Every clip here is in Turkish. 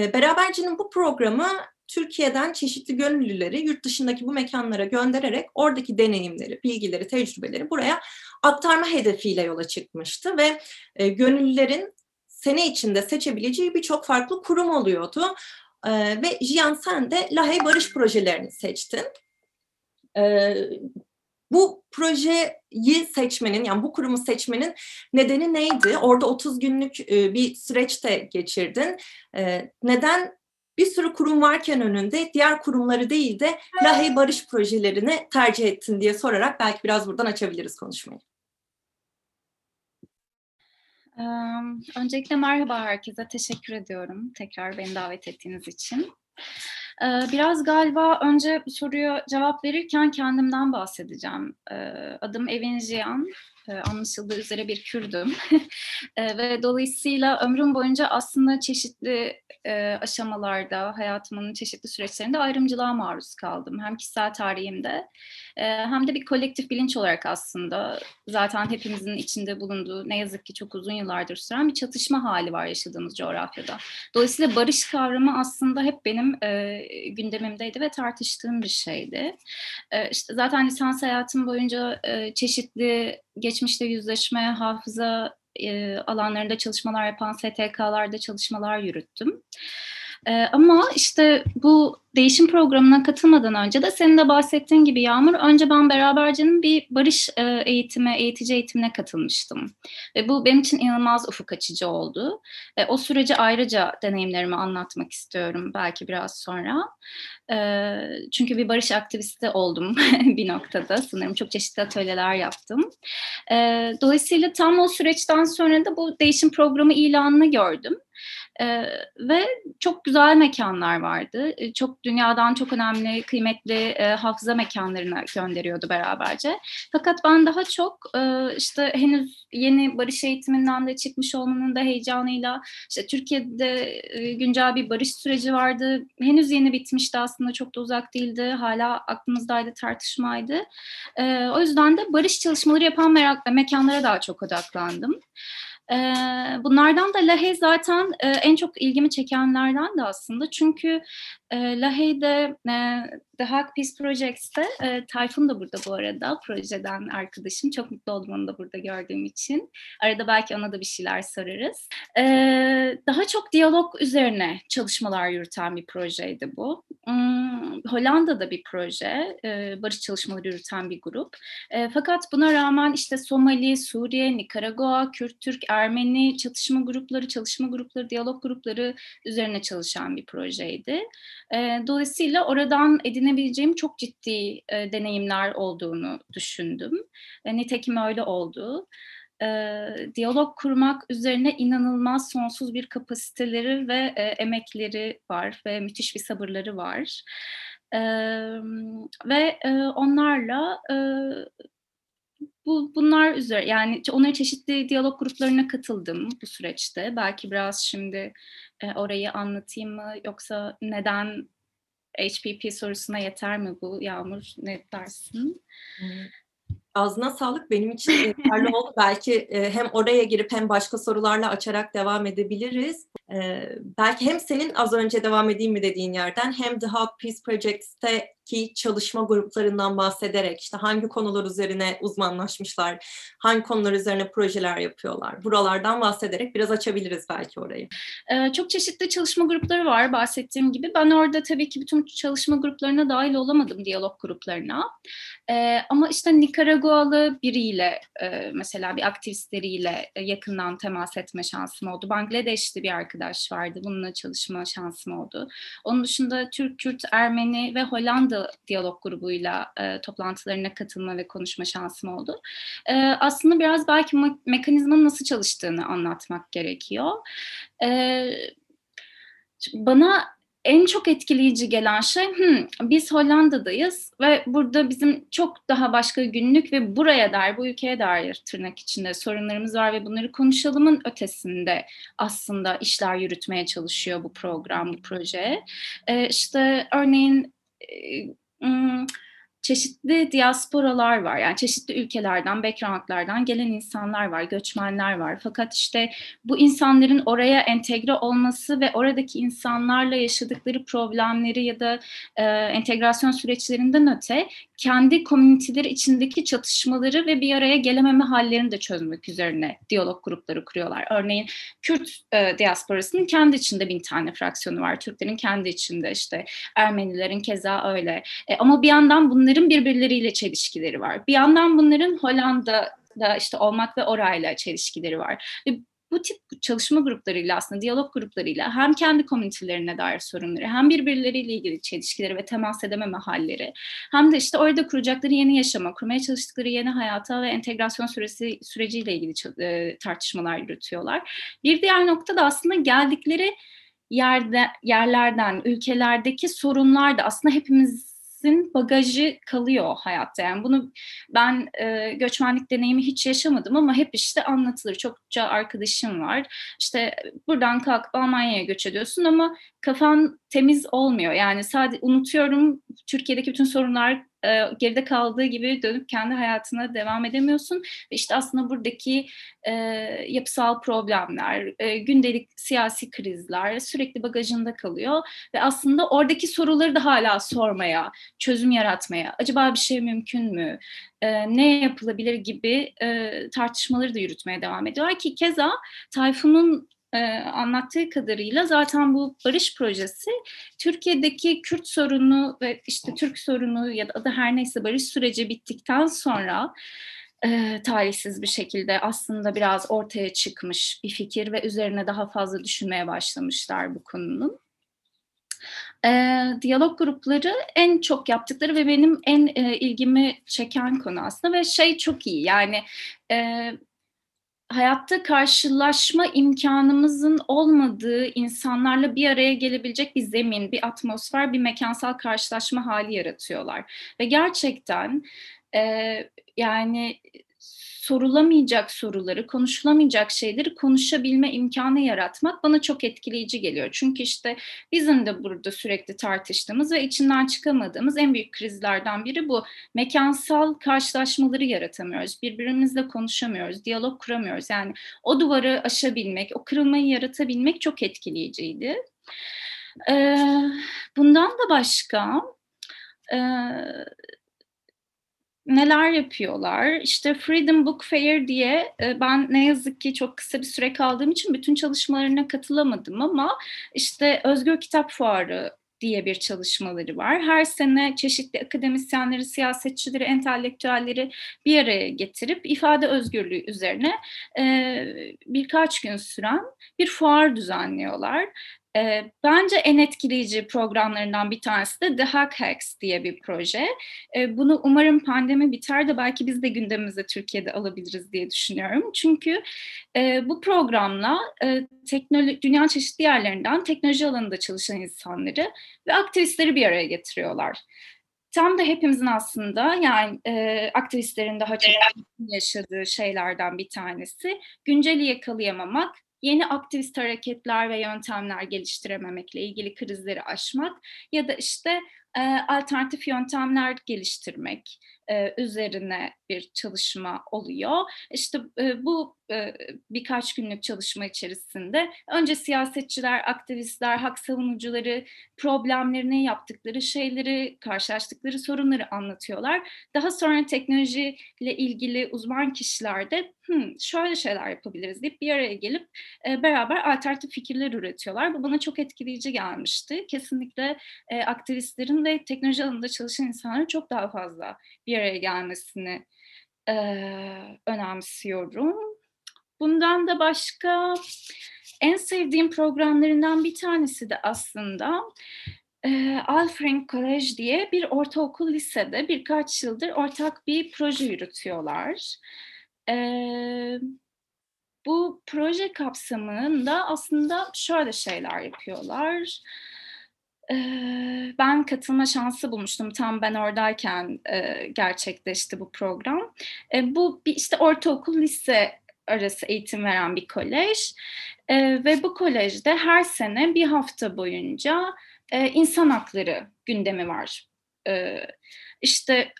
E, Beraberci'nin bu programı Türkiye'den çeşitli gönüllüleri yurt dışındaki bu mekanlara göndererek oradaki deneyimleri, bilgileri, tecrübeleri buraya aktarma hedefiyle yola çıkmıştı ve e, gönüllülerin sene içinde seçebileceği birçok farklı kurum oluyordu. E, ve Jiyan sen de Lahey Barış projelerini seçtin. E, bu projeyi seçmenin, yani bu kurumu seçmenin nedeni neydi? Orada 30 günlük e, bir süreçte geçirdin. E, neden bir sürü kurum varken önünde diğer kurumları değil de Lahey Barış projelerini tercih ettin diye sorarak belki biraz buradan açabiliriz konuşmayı. Öncelikle merhaba herkese, teşekkür ediyorum tekrar beni davet ettiğiniz için. Biraz galiba önce soruya cevap verirken kendimden bahsedeceğim. Adım Evin Jiyan, anlaşıldığı üzere bir Kürdüm. Ve dolayısıyla ömrüm boyunca aslında çeşitli aşamalarda, hayatımın çeşitli süreçlerinde ayrımcılığa maruz kaldım. Hem kişisel tarihimde hem de bir kolektif bilinç olarak aslında zaten hepimizin içinde bulunduğu ne yazık ki çok uzun yıllardır süren bir çatışma hali var yaşadığımız coğrafyada. Dolayısıyla barış kavramı aslında hep benim e, gündemimdeydi ve tartıştığım bir şeydi. E, işte zaten lisans hayatım boyunca e, çeşitli geçmişte yüzleşme, hafıza e, alanlarında çalışmalar yapan STK'larda çalışmalar yürüttüm. E, ama işte bu değişim programına katılmadan önce de senin de bahsettiğin gibi Yağmur, önce ben Beraberce'nin bir barış e, eğitimi, eğitici eğitimine katılmıştım. Ve bu benim için inanılmaz ufuk açıcı oldu. E, o süreci ayrıca deneyimlerimi anlatmak istiyorum belki biraz sonra. E, çünkü bir barış aktivisti oldum bir noktada. Sanırım çok çeşitli atölyeler yaptım. E, dolayısıyla tam o süreçten sonra da bu değişim programı ilanını gördüm. Ee, ve çok güzel mekanlar vardı. Ee, çok dünyadan çok önemli, kıymetli e, hafıza mekanlarına gönderiyordu beraberce. Fakat ben daha çok e, işte henüz yeni barış eğitiminden de çıkmış olmanın da heyecanıyla işte Türkiye'de e, güncel bir barış süreci vardı. Henüz yeni bitmişti aslında çok da uzak değildi. Hala aklımızdaydı, tartışmaydı. E, o yüzden de barış çalışmaları yapan merak, mekanlara daha çok odaklandım. Bunlardan da Lahey zaten en çok ilgimi çekenlerden de aslında. Çünkü Lahey'de The Hague Peace Projects'te e, Tayfun da burada bu arada projeden arkadaşım. Çok mutlu oldum onu da burada gördüğüm için. Arada belki ona da bir şeyler sorarız. E, daha çok diyalog üzerine çalışmalar yürüten bir projeydi bu. Hmm, Hollanda'da bir proje, e, barış çalışmaları yürüten bir grup. E, fakat buna rağmen işte Somali, Suriye, Nikaragua, Kürt, Türk, Ermeni çatışma grupları, çalışma grupları, diyalog grupları üzerine çalışan bir projeydi. E, dolayısıyla oradan edinebileceğim çok ciddi e, deneyimler olduğunu düşündüm. E, nitekim öyle oldu. E, diyalog kurmak üzerine inanılmaz sonsuz bir kapasiteleri ve e, emekleri var ve müthiş bir sabırları var. Ve onlarla bu bunlar üzere yani onların çeşitli diyalog gruplarına katıldım bu süreçte. Belki biraz şimdi e, orayı anlatayım mı yoksa neden HPP sorusuna yeter mi bu Yağmur ne dersin? Ağzına sağlık benim için yeterli oldu. Belki e, hem oraya girip hem başka sorularla açarak devam edebiliriz. E, belki hem senin az önce devam edeyim mi dediğin yerden hem The Hub Peace Project'te ki çalışma gruplarından bahsederek işte hangi konular üzerine uzmanlaşmışlar, hangi konular üzerine projeler yapıyorlar. Buralardan bahsederek biraz açabiliriz belki orayı. Ee, çok çeşitli çalışma grupları var bahsettiğim gibi. Ben orada tabii ki bütün çalışma gruplarına dahil olamadım, diyalog gruplarına. Ee, ama işte Nikaragualı biriyle e, mesela bir aktivistleriyle yakından temas etme şansım oldu. Bangladeşli bir arkadaş vardı. Bununla çalışma şansım oldu. Onun dışında Türk, Kürt, Ermeni ve Hollanda diyalog grubuyla e, toplantılarına katılma ve konuşma şansım oldu. E, aslında biraz belki me- mekanizmanın nasıl çalıştığını anlatmak gerekiyor. E, bana en çok etkileyici gelen şey hmm, biz Hollanda'dayız ve burada bizim çok daha başka günlük ve buraya dair bu ülkeye dair tırnak içinde sorunlarımız var ve bunları konuşalımın ötesinde aslında işler yürütmeye çalışıyor bu program, bu proje. Ee, işte örneğin çeşitli diasporalar var. Yani çeşitli ülkelerden, backgroundlardan gelen insanlar var, göçmenler var. Fakat işte bu insanların oraya entegre olması ve oradaki insanlarla yaşadıkları problemleri ya da e, entegrasyon süreçlerinden öte kendi komüniteleri içindeki çatışmaları ve bir araya gelememe hallerini de çözmek üzerine diyalog grupları kuruyorlar. Örneğin Kürt e, diasporasının kendi içinde bin tane fraksiyonu var. Türklerin kendi içinde işte Ermenilerin keza öyle. E, ama bir yandan bunların birbirleriyle çelişkileri var. Bir yandan bunların Hollanda'da işte olmak ve orayla çelişkileri var. Bu tip çalışma gruplarıyla aslında diyalog gruplarıyla hem kendi komünitelerine dair sorunları hem birbirleriyle ilgili çelişkileri ve temas edememe halleri hem de işte orada kuracakları yeni yaşama, kurmaya çalıştıkları yeni hayata ve entegrasyon süresi süreciyle ilgili e, tartışmalar yürütüyorlar. Bir diğer nokta da aslında geldikleri yerde yerlerden, ülkelerdeki sorunlar da aslında hepimiz herkesin bagajı kalıyor hayatta. Yani bunu ben e, göçmenlik deneyimi hiç yaşamadım ama hep işte anlatılır. Çokça arkadaşım var. İşte buradan kalkıp Almanya'ya göç ediyorsun ama kafan temiz olmuyor. Yani sadece unutuyorum Türkiye'deki bütün sorunlar e, geride kaldığı gibi dönüp kendi hayatına devam edemiyorsun. Ve işte aslında buradaki e, yapısal problemler, e, gündelik siyasi krizler sürekli bagajında kalıyor. Ve aslında oradaki soruları da hala sormaya, çözüm yaratmaya, acaba bir şey mümkün mü, e, ne yapılabilir gibi e, tartışmaları da yürütmeye devam ediyor. Ki keza Tayfun'un e, anlattığı kadarıyla zaten bu barış projesi Türkiye'deki Kürt sorunu ve işte Türk sorunu ya da adı her neyse barış süreci bittikten sonra e, talihsiz bir şekilde aslında biraz ortaya çıkmış bir fikir ve üzerine daha fazla düşünmeye başlamışlar bu konunun. E, diyalog grupları en çok yaptıkları ve benim en e, ilgimi çeken konu aslında ve şey çok iyi yani e, hayatta karşılaşma imkanımızın olmadığı insanlarla bir araya gelebilecek bir zemin, bir atmosfer, bir mekansal karşılaşma hali yaratıyorlar. Ve gerçekten e, yani sorulamayacak soruları, konuşulamayacak şeyleri konuşabilme imkanı yaratmak bana çok etkileyici geliyor. Çünkü işte bizim de burada sürekli tartıştığımız ve içinden çıkamadığımız en büyük krizlerden biri bu. Mekansal karşılaşmaları yaratamıyoruz. Birbirimizle konuşamıyoruz, diyalog kuramıyoruz. Yani o duvarı aşabilmek, o kırılmayı yaratabilmek çok etkileyiciydi. Ee, bundan da başka e, neler yapıyorlar? İşte Freedom Book Fair diye e, ben ne yazık ki çok kısa bir süre kaldığım için bütün çalışmalarına katılamadım ama işte Özgür Kitap Fuarı diye bir çalışmaları var. Her sene çeşitli akademisyenleri, siyasetçileri, entelektüelleri bir araya getirip ifade özgürlüğü üzerine e, birkaç gün süren bir fuar düzenliyorlar. E, bence en etkileyici programlarından bir tanesi de The Hack Hacks diye bir proje. E, bunu umarım pandemi biter de belki biz de gündemimize Türkiye'de alabiliriz diye düşünüyorum. Çünkü e, bu programla e, teknoloji, dünya çeşitli yerlerinden teknoloji alanında çalışan insanları ve aktivistleri bir araya getiriyorlar tam da hepimizin aslında yani e, aktivistlerin daha çok yaşadığı şeylerden bir tanesi günceli yakalayamamak yeni aktivist hareketler ve yöntemler geliştirememekle ilgili krizleri aşmak ya da işte e, alternatif yöntemler geliştirmek e, üzerine bir çalışma oluyor. İşte e, bu e, birkaç günlük çalışma içerisinde önce siyasetçiler, aktivistler, hak savunucuları problemlerini, yaptıkları şeyleri, karşılaştıkları sorunları anlatıyorlar. Daha sonra teknolojiyle ilgili uzman kişiler de şöyle şeyler yapabiliriz deyip bir araya gelip beraber alternatif fikirler üretiyorlar. Bu bana çok etkileyici gelmişti. Kesinlikle aktivistlerin ve teknoloji alanında çalışan insanların çok daha fazla bir araya gelmesini e, önemsiyorum. Bundan da başka en sevdiğim programlarından bir tanesi de aslında e, Alfred College diye bir ortaokul lisede birkaç yıldır ortak bir proje yürütüyorlar. E, bu proje kapsamında aslında şöyle şeyler yapıyorlar ben katılma şansı bulmuştum tam ben oradayken gerçekleşti bu program. Bu bir işte ortaokul lise arası eğitim veren bir kolej ve bu kolejde her sene bir hafta boyunca insan hakları gündemi var. işte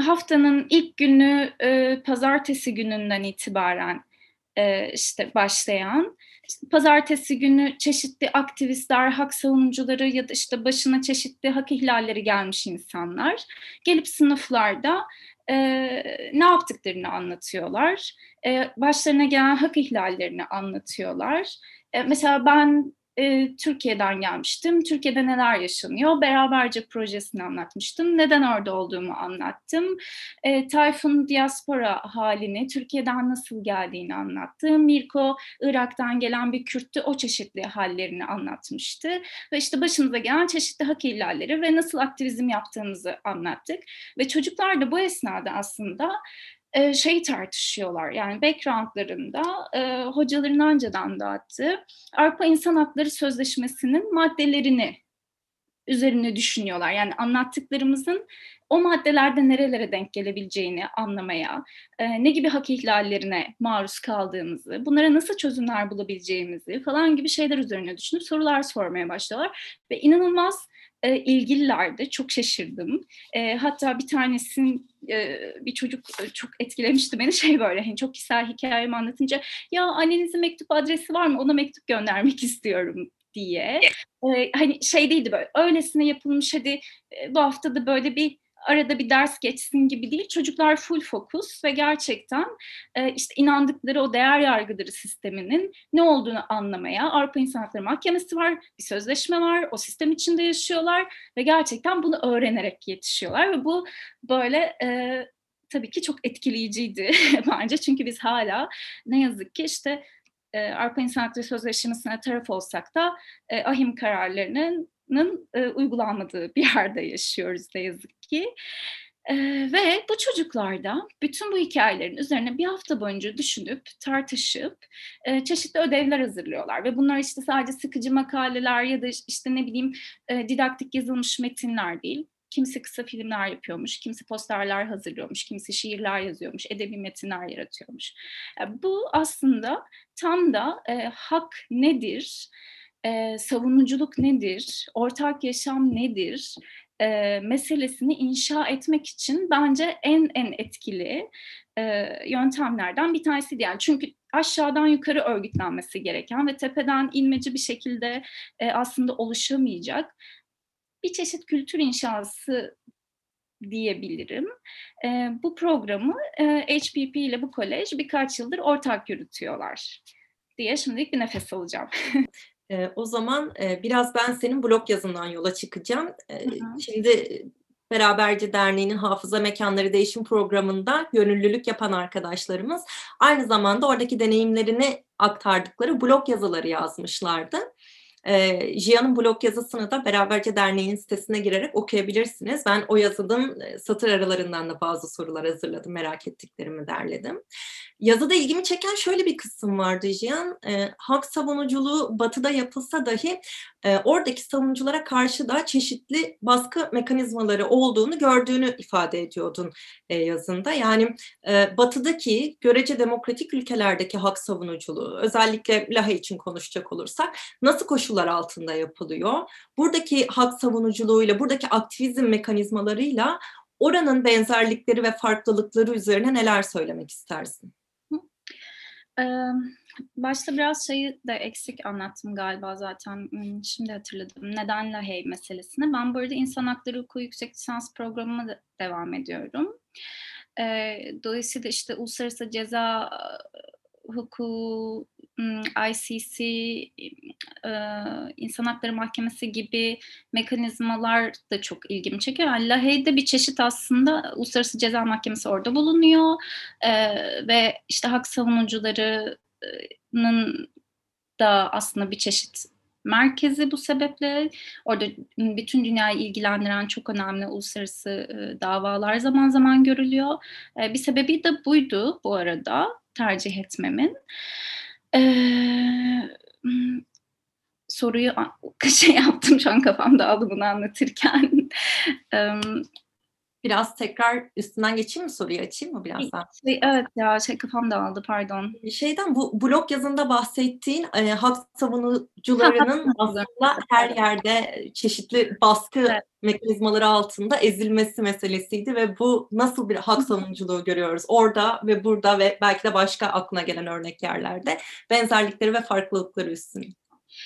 haftanın ilk günü pazartesi gününden itibaren işte başlayan pazartesi günü çeşitli aktivistler, hak savunucuları ya da işte başına çeşitli hak ihlalleri gelmiş insanlar gelip sınıflarda e, ne yaptıklarını anlatıyorlar. E, başlarına gelen hak ihlallerini anlatıyorlar. E, mesela ben e, Türkiye'den gelmiştim. Türkiye'de neler yaşanıyor? Beraberce projesini anlatmıştım. Neden orada olduğumu anlattım. E, Tayfun diaspora halini, Türkiye'den nasıl geldiğini anlattım. Mirko Irak'tan gelen bir Kürttü, o çeşitli hallerini anlatmıştı. Ve işte başımıza gelen çeşitli hak ihlalleri ve nasıl aktivizm yaptığımızı anlattık. Ve çocuklar da bu esnada aslında şey tartışıyorlar. Yani backgroundlarında e, hocaların önceden dağıttığı Avrupa İnsan Hakları Sözleşmesi'nin maddelerini üzerine düşünüyorlar. Yani anlattıklarımızın o maddelerde nerelere denk gelebileceğini anlamaya, e, ne gibi hak ihlallerine maruz kaldığımızı, bunlara nasıl çözümler bulabileceğimizi falan gibi şeyler üzerine düşünüp sorular sormaya başlıyorlar. Ve inanılmaz e, ilgililerdi. Çok şaşırdım. E, hatta bir tanesinin e, bir çocuk e, çok etkilemişti beni. Şey böyle hani çok kişisel hikayemi anlatınca ya annenizin mektup adresi var mı? Ona mektup göndermek istiyorum diye. E, hani şey değildi böyle öylesine yapılmış hadi e, bu haftada böyle bir arada bir ders geçsin gibi değil. Çocuklar full fokus ve gerçekten e, işte inandıkları o değer yargıları sisteminin ne olduğunu anlamaya Avrupa İnsan Hakları Mahkemesi var, bir sözleşme var, o sistem içinde yaşıyorlar ve gerçekten bunu öğrenerek yetişiyorlar ve bu böyle e, tabii ki çok etkileyiciydi bence çünkü biz hala ne yazık ki işte e, Avrupa İnsan Hakları Sözleşmesi'ne taraf olsak da e, ahim kararlarının e, uygulanmadığı bir yerde yaşıyoruz ne yazık ki. Ee, ve bu çocuklarda bütün bu hikayelerin üzerine bir hafta boyunca düşünüp, tartışıp e, çeşitli ödevler hazırlıyorlar. Ve bunlar işte sadece sıkıcı makaleler ya da işte ne bileyim e, didaktik yazılmış metinler değil. Kimisi kısa filmler yapıyormuş, kimisi posterler hazırlıyormuş, kimisi şiirler yazıyormuş, edebi metinler yaratıyormuş. Yani bu aslında tam da e, hak nedir, e, savunuculuk nedir, ortak yaşam nedir e, meselesini inşa etmek için bence en en etkili e, yöntemlerden bir tanesi yani çünkü aşağıdan yukarı örgütlenmesi gereken ve tepeden inmeci bir şekilde e, aslında oluşamayacak bir çeşit kültür inşası diyebilirim. E, bu programı e, HPP ile bu kolej birkaç yıldır ortak yürütüyorlar diye şimdilik bir nefes alacağım. E, o zaman e, biraz ben senin blog yazından yola çıkacağım. E, şimdi Beraberce Derneği'nin Hafıza Mekanları Değişim Programı'nda gönüllülük yapan arkadaşlarımız aynı zamanda oradaki deneyimlerini aktardıkları blog yazıları yazmışlardı. E, Jia'nın blog yazısını da Beraberce Derneği'nin sitesine girerek okuyabilirsiniz. Ben o yazının satır aralarından da bazı sorular hazırladım, merak ettiklerimi derledim. Yazıda ilgimi çeken şöyle bir kısım vardı Jiyan. E, hak savunuculuğu batıda yapılsa dahi e, oradaki savunuculara karşı da çeşitli baskı mekanizmaları olduğunu gördüğünü ifade ediyordun e, yazında. Yani e, batıdaki görece demokratik ülkelerdeki hak savunuculuğu özellikle Laha için konuşacak olursak nasıl koşullar altında yapılıyor? Buradaki hak savunuculuğuyla, buradaki aktivizm mekanizmalarıyla oranın benzerlikleri ve farklılıkları üzerine neler söylemek istersin? Başta biraz şeyi de eksik anlattım galiba zaten. Şimdi hatırladım. Neden Lahey meselesini. Ben burada insan hakları hukuku yüksek lisans programıma da devam ediyorum. dolayısıyla işte uluslararası ceza hukuku, ICC, İnsan Hakları Mahkemesi gibi mekanizmalar da çok ilgimi çekiyor. Yani Lahey'de bir çeşit aslında Uluslararası Ceza Mahkemesi orada bulunuyor ve işte hak savunucularının da aslında bir çeşit merkezi bu sebeple. Orada bütün dünyayı ilgilendiren çok önemli uluslararası davalar zaman zaman görülüyor. bir sebebi de buydu bu arada tercih etmemin. Ee, soruyu şey yaptım şu an kafamda aldı bunu anlatırken. Biraz tekrar üstünden geçeyim mi soruyu açayım mı biraz daha? Şey, evet ya şey kafam dağıldı pardon. Şeyden bu blog yazında bahsettiğin e, hak savunucularının aslında her yerde çeşitli baskı evet. mekanizmaları altında ezilmesi meselesiydi ve bu nasıl bir hak savunuculuğu görüyoruz orada ve burada ve belki de başka aklına gelen örnek yerlerde benzerlikleri ve farklılıkları üstüne.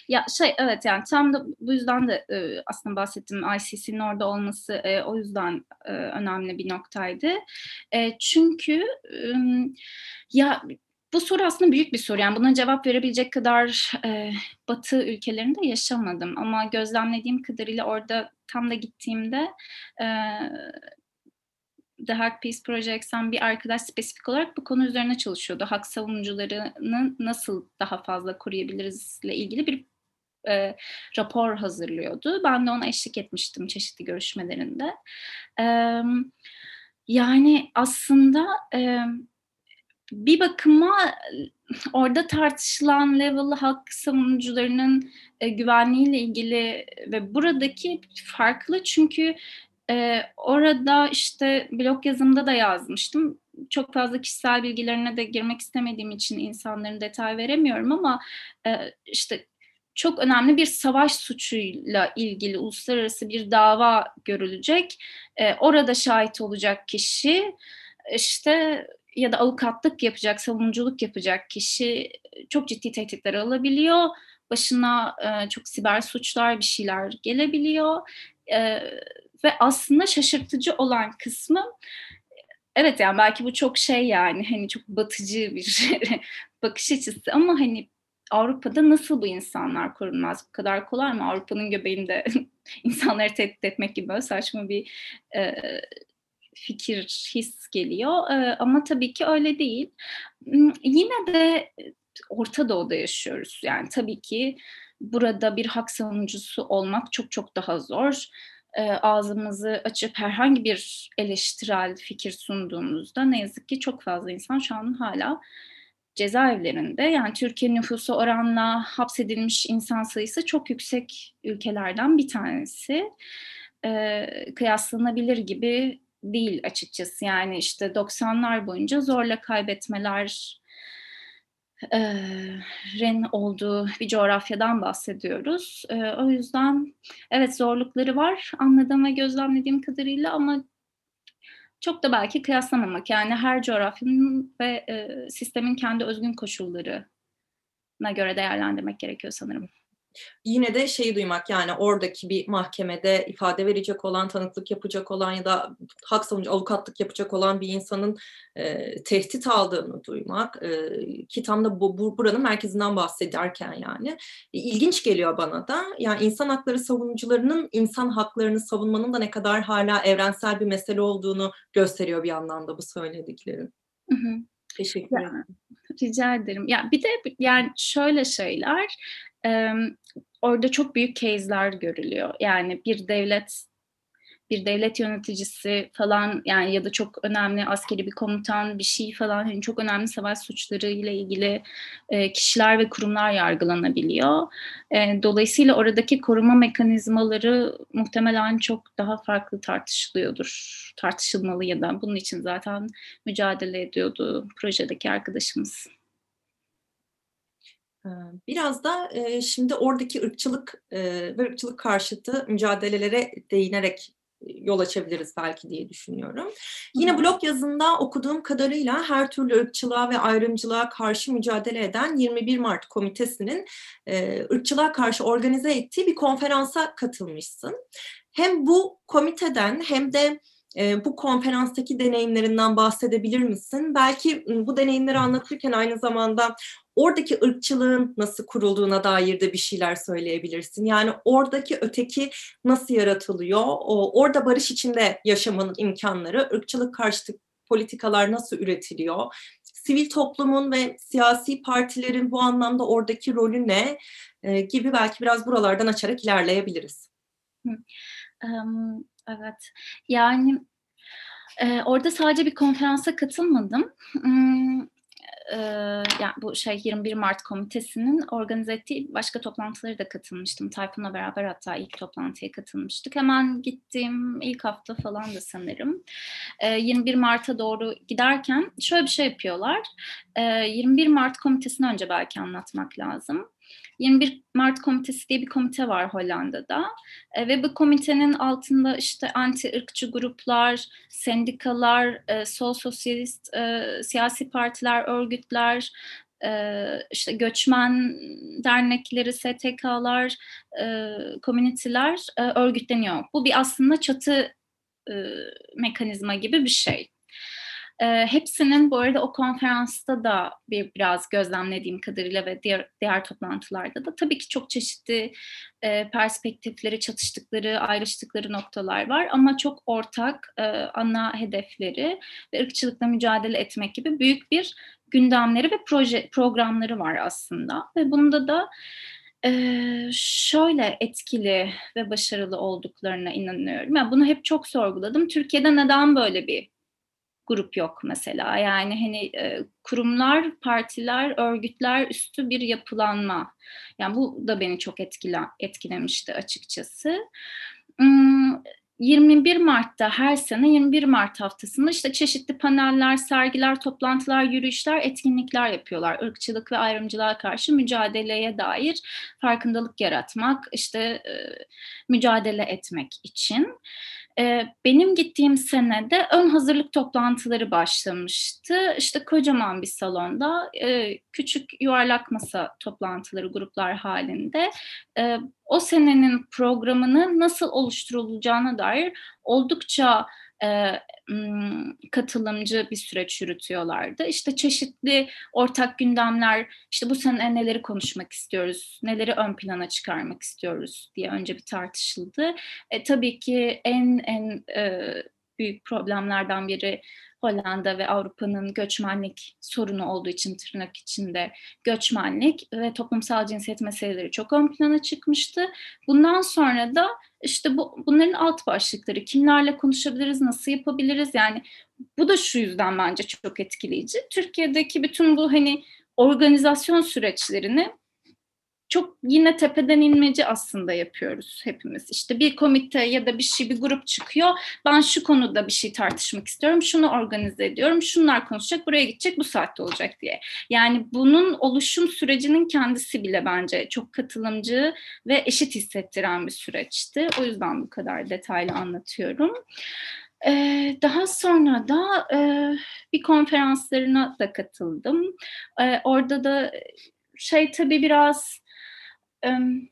Ya şey evet yani tam da bu yüzden de e, aslında bahsettim ICC'nin orada olması e, o yüzden e, önemli bir noktaydı. E, çünkü e, ya bu soru aslında büyük bir soru. Yani buna cevap verebilecek kadar e, Batı ülkelerinde yaşamadım. Ama gözlemlediğim kadarıyla orada tam da gittiğimde e, The Hack Peace Project'ten bir arkadaş spesifik olarak bu konu üzerine çalışıyordu. Hak savunucularını nasıl daha fazla koruyabiliriz ile ilgili bir e, rapor hazırlıyordu. Ben de ona eşlik etmiştim çeşitli görüşmelerinde. E, yani aslında e, bir bakıma orada tartışılan level hak savunucularının e, güvenliğiyle ilgili ve buradaki farklı çünkü e, orada işte blog yazımda da yazmıştım. Çok fazla kişisel bilgilerine de girmek istemediğim için insanların detay veremiyorum ama e, işte çok önemli bir savaş suçuyla ilgili uluslararası bir dava görülecek. E, orada şahit olacak kişi işte ya da avukatlık yapacak, savunuculuk yapacak kişi çok ciddi tehditler alabiliyor. Başına e, çok siber suçlar bir şeyler gelebiliyor. E, ve aslında şaşırtıcı olan kısmı evet yani belki bu çok şey yani hani çok batıcı bir bakış açısı ama hani Avrupa'da nasıl bu insanlar korunmaz? Bu kadar kolay mı? Avrupa'nın göbeğinde insanları tehdit etmek gibi böyle saçma bir e, fikir, his geliyor. E, ama tabii ki öyle değil. Yine de Orta Doğu'da yaşıyoruz. Yani tabii ki burada bir hak savunucusu olmak çok çok daha zor e, ağzımızı açıp herhangi bir eleştirel fikir sunduğumuzda ne yazık ki çok fazla insan şu an hala cezaevlerinde. Yani Türkiye nüfusu oranla hapsedilmiş insan sayısı çok yüksek ülkelerden bir tanesi. E, kıyaslanabilir gibi değil açıkçası. Yani işte 90'lar boyunca zorla kaybetmeler ren olduğu bir coğrafyadan bahsediyoruz. O yüzden evet zorlukları var anladığım ve gözlemlediğim kadarıyla ama çok da belki kıyaslamamak. Yani her coğrafyanın ve sistemin kendi özgün koşullarına göre değerlendirmek gerekiyor sanırım yine de şeyi duymak yani oradaki bir mahkemede ifade verecek olan, tanıklık yapacak olan ya da hak savunucu avukatlık yapacak olan bir insanın e, tehdit aldığını duymak e, ki tam da bu, bu buranın merkezinden bahsederken yani e, ilginç geliyor bana da. Yani insan hakları savunucularının insan haklarını savunmanın da ne kadar hala evrensel bir mesele olduğunu gösteriyor bir anlamda bu söylediklerim. Hı hı. Teşekkür ederim. Rica ederim. Ya bir de yani şöyle şeyler e, orada çok büyük case'ler görülüyor. Yani bir devlet bir devlet yöneticisi falan yani ya da çok önemli askeri bir komutan bir şey falan hani çok önemli savaş suçları ile ilgili e, kişiler ve kurumlar yargılanabiliyor. E, dolayısıyla oradaki koruma mekanizmaları muhtemelen çok daha farklı tartışılıyordur. Tartışılmalı ya da bunun için zaten mücadele ediyordu projedeki arkadaşımız. Biraz da şimdi oradaki ırkçılık ve ırkçılık karşıtı mücadelelere değinerek yol açabiliriz belki diye düşünüyorum. Yine blog yazında okuduğum kadarıyla her türlü ırkçılığa ve ayrımcılığa karşı mücadele eden 21 Mart Komitesi'nin ırkçılığa karşı organize ettiği bir konferansa katılmışsın. Hem bu komiteden hem de bu konferanstaki deneyimlerinden bahsedebilir misin? Belki bu deneyimleri anlatırken aynı zamanda oradaki ırkçılığın nasıl kurulduğuna dair de bir şeyler söyleyebilirsin. Yani oradaki öteki nasıl yaratılıyor? Orada barış içinde yaşamanın imkanları, ırkçılık karşıtı politikalar nasıl üretiliyor? Sivil toplumun ve siyasi partilerin bu anlamda oradaki rolü ne? E, gibi belki biraz buralardan açarak ilerleyebiliriz. Um, evet, yani e, orada sadece bir konferansa katılmadım. Um, e, yani bu şey 21 Mart komitesinin organize ettiği başka toplantıları da katılmıştım. Tayfun'la beraber hatta ilk toplantıya katılmıştık. Hemen gittiğim ilk hafta falan da sanırım. E, 21 Mart'a doğru giderken şöyle bir şey yapıyorlar. E, 21 Mart komitesini önce belki anlatmak lazım. 21 Mart Komitesi diye bir komite var Hollanda'da e, ve bu komitenin altında işte anti ırkçı gruplar, sendikalar, e, sol sosyalist e, siyasi partiler, örgütler, e, işte göçmen dernekleri, STK'lar, e, komüniteler e, örgütleniyor. Bu bir aslında çatı mekanizma gibi bir şey. E, hepsinin bu arada o konferansta da bir biraz gözlemlediğim kadarıyla ve diğer diğer toplantılarda da tabii ki çok çeşitli e, perspektifleri, çatıştıkları, ayrıştıkları noktalar var ama çok ortak e, ana hedefleri ve ırkçılıkla mücadele etmek gibi büyük bir gündemleri ve proje programları var aslında ve bunda da ee, şöyle etkili ve başarılı olduklarına inanıyorum. Yani bunu hep çok sorguladım. Türkiye'de neden böyle bir grup yok mesela. Yani hani e, kurumlar, partiler, örgütler üstü bir yapılanma. Yani bu da beni çok etkile, etkilemişti açıkçası. 21 Mart'ta her sene 21 Mart haftasında işte çeşitli paneller, sergiler, toplantılar, yürüyüşler, etkinlikler yapıyorlar. Irkçılık ve ayrımcılığa karşı mücadeleye dair farkındalık yaratmak, işte e, mücadele etmek için e, benim gittiğim senede ön hazırlık toplantıları başlamıştı. İşte kocaman bir salonda e, küçük yuvarlak masa toplantıları gruplar halinde e, o senenin programını nasıl oluşturulacağına dair oldukça e, katılımcı bir süreç yürütüyorlardı. İşte çeşitli ortak gündemler, işte bu sene neleri konuşmak istiyoruz, neleri ön plana çıkarmak istiyoruz diye önce bir tartışıldı. E, tabii ki en en e, büyük problemlerden biri Hollanda ve Avrupa'nın göçmenlik sorunu olduğu için tırnak içinde göçmenlik ve toplumsal cinsiyet meseleleri çok ön plana çıkmıştı. Bundan sonra da işte bu bunların alt başlıkları kimlerle konuşabiliriz, nasıl yapabiliriz yani bu da şu yüzden bence çok etkileyici. Türkiye'deki bütün bu hani organizasyon süreçlerini çok yine tepeden inmeci aslında yapıyoruz hepimiz. İşte bir komite ya da bir şey bir grup çıkıyor. Ben şu konuda bir şey tartışmak istiyorum. Şunu organize ediyorum. Şunlar konuşacak. Buraya gidecek. Bu saatte olacak diye. Yani bunun oluşum sürecinin kendisi bile bence çok katılımcı ve eşit hissettiren bir süreçti. O yüzden bu kadar detaylı anlatıyorum. Ee, daha sonra da e, bir konferanslarına da katıldım. Ee, orada da şey tabii biraz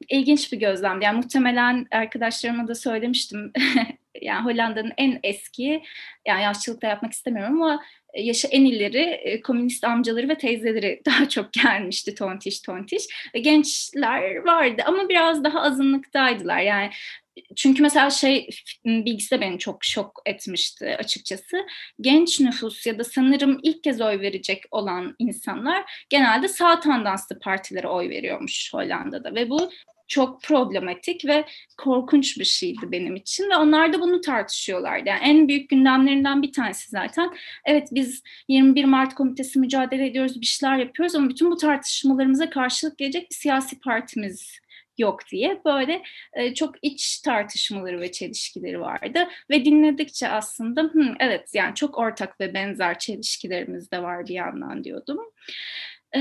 ilginç bir gözlem. Yani muhtemelen arkadaşlarıma da söylemiştim. yani Hollanda'nın en eski, yani yaşlılıkta yapmak istemiyorum ama yaşı en ileri komünist amcaları ve teyzeleri daha çok gelmişti tontiş tontiş. Gençler vardı ama biraz daha azınlıktaydılar. Yani çünkü mesela şey bilgisi de beni çok şok etmişti açıkçası. Genç nüfus ya da sanırım ilk kez oy verecek olan insanlar genelde sağ tandanslı partilere oy veriyormuş Hollanda'da ve bu çok problematik ve korkunç bir şeydi benim için ve onlar da bunu tartışıyorlardı. Yani en büyük gündemlerinden bir tanesi zaten. Evet biz 21 Mart Komitesi mücadele ediyoruz, bir şeyler yapıyoruz ama bütün bu tartışmalarımıza karşılık gelecek bir siyasi partimiz yok diye böyle e, çok iç tartışmaları ve çelişkileri vardı ve dinledikçe aslında Hı, evet yani çok ortak ve benzer çelişkilerimiz de var bir yandan diyordum. Ee,